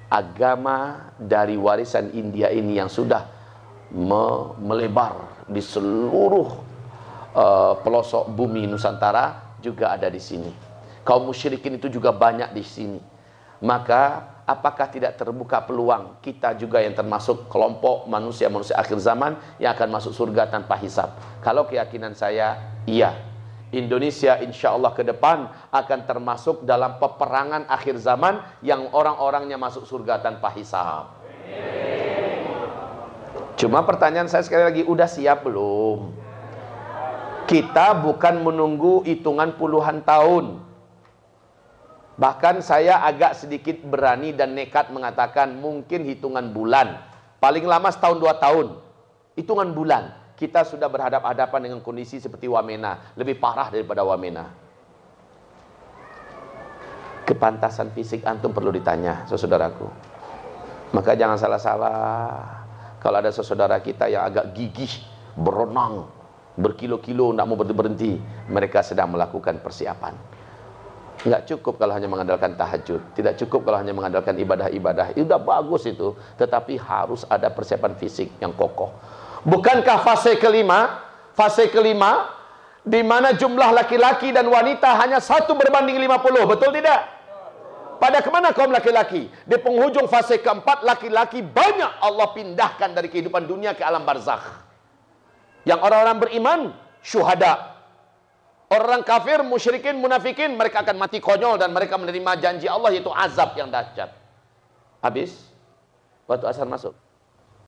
agama dari warisan India ini yang sudah me melebar di seluruh uh, pelosok bumi Nusantara juga ada di sini. Kaum musyrikin itu juga banyak di sini. Maka apakah tidak terbuka peluang kita juga yang termasuk kelompok manusia-manusia akhir zaman yang akan masuk surga tanpa hisap? Kalau keyakinan saya, iya. Indonesia insya Allah ke depan akan termasuk dalam peperangan akhir zaman yang orang-orangnya masuk surga tanpa hisab. Cuma pertanyaan saya sekali lagi, udah siap belum? Kita bukan menunggu hitungan puluhan tahun. Bahkan saya agak sedikit berani dan nekat mengatakan mungkin hitungan bulan. Paling lama setahun dua tahun. Hitungan bulan. Kita sudah berhadap-hadapan dengan kondisi seperti Wamena. Lebih parah daripada Wamena. Kepantasan fisik antum perlu ditanya, saudaraku. Maka jangan salah-salah. Kalau ada saudara kita yang agak gigih, berenang, berkilo-kilo tidak mau berhenti-berhenti, mereka sedang melakukan persiapan. Enggak cukup kalau hanya mengandalkan tahajud, tidak cukup kalau hanya mengandalkan ibadah-ibadah. Itu sudah bagus itu, tetapi harus ada persiapan fisik yang kokoh. Bukankah fase kelima, fase kelima di mana jumlah laki-laki dan wanita hanya satu berbanding 50, betul tidak? Pada ke mana kaum laki-laki? Di penghujung fase keempat, laki-laki banyak Allah pindahkan dari kehidupan dunia ke alam barzakh. Yang orang-orang beriman, syuhada. Orang kafir, musyrikin, munafikin, mereka akan mati konyol dan mereka menerima janji Allah yaitu azab yang dahsyat. Habis, waktu asar masuk.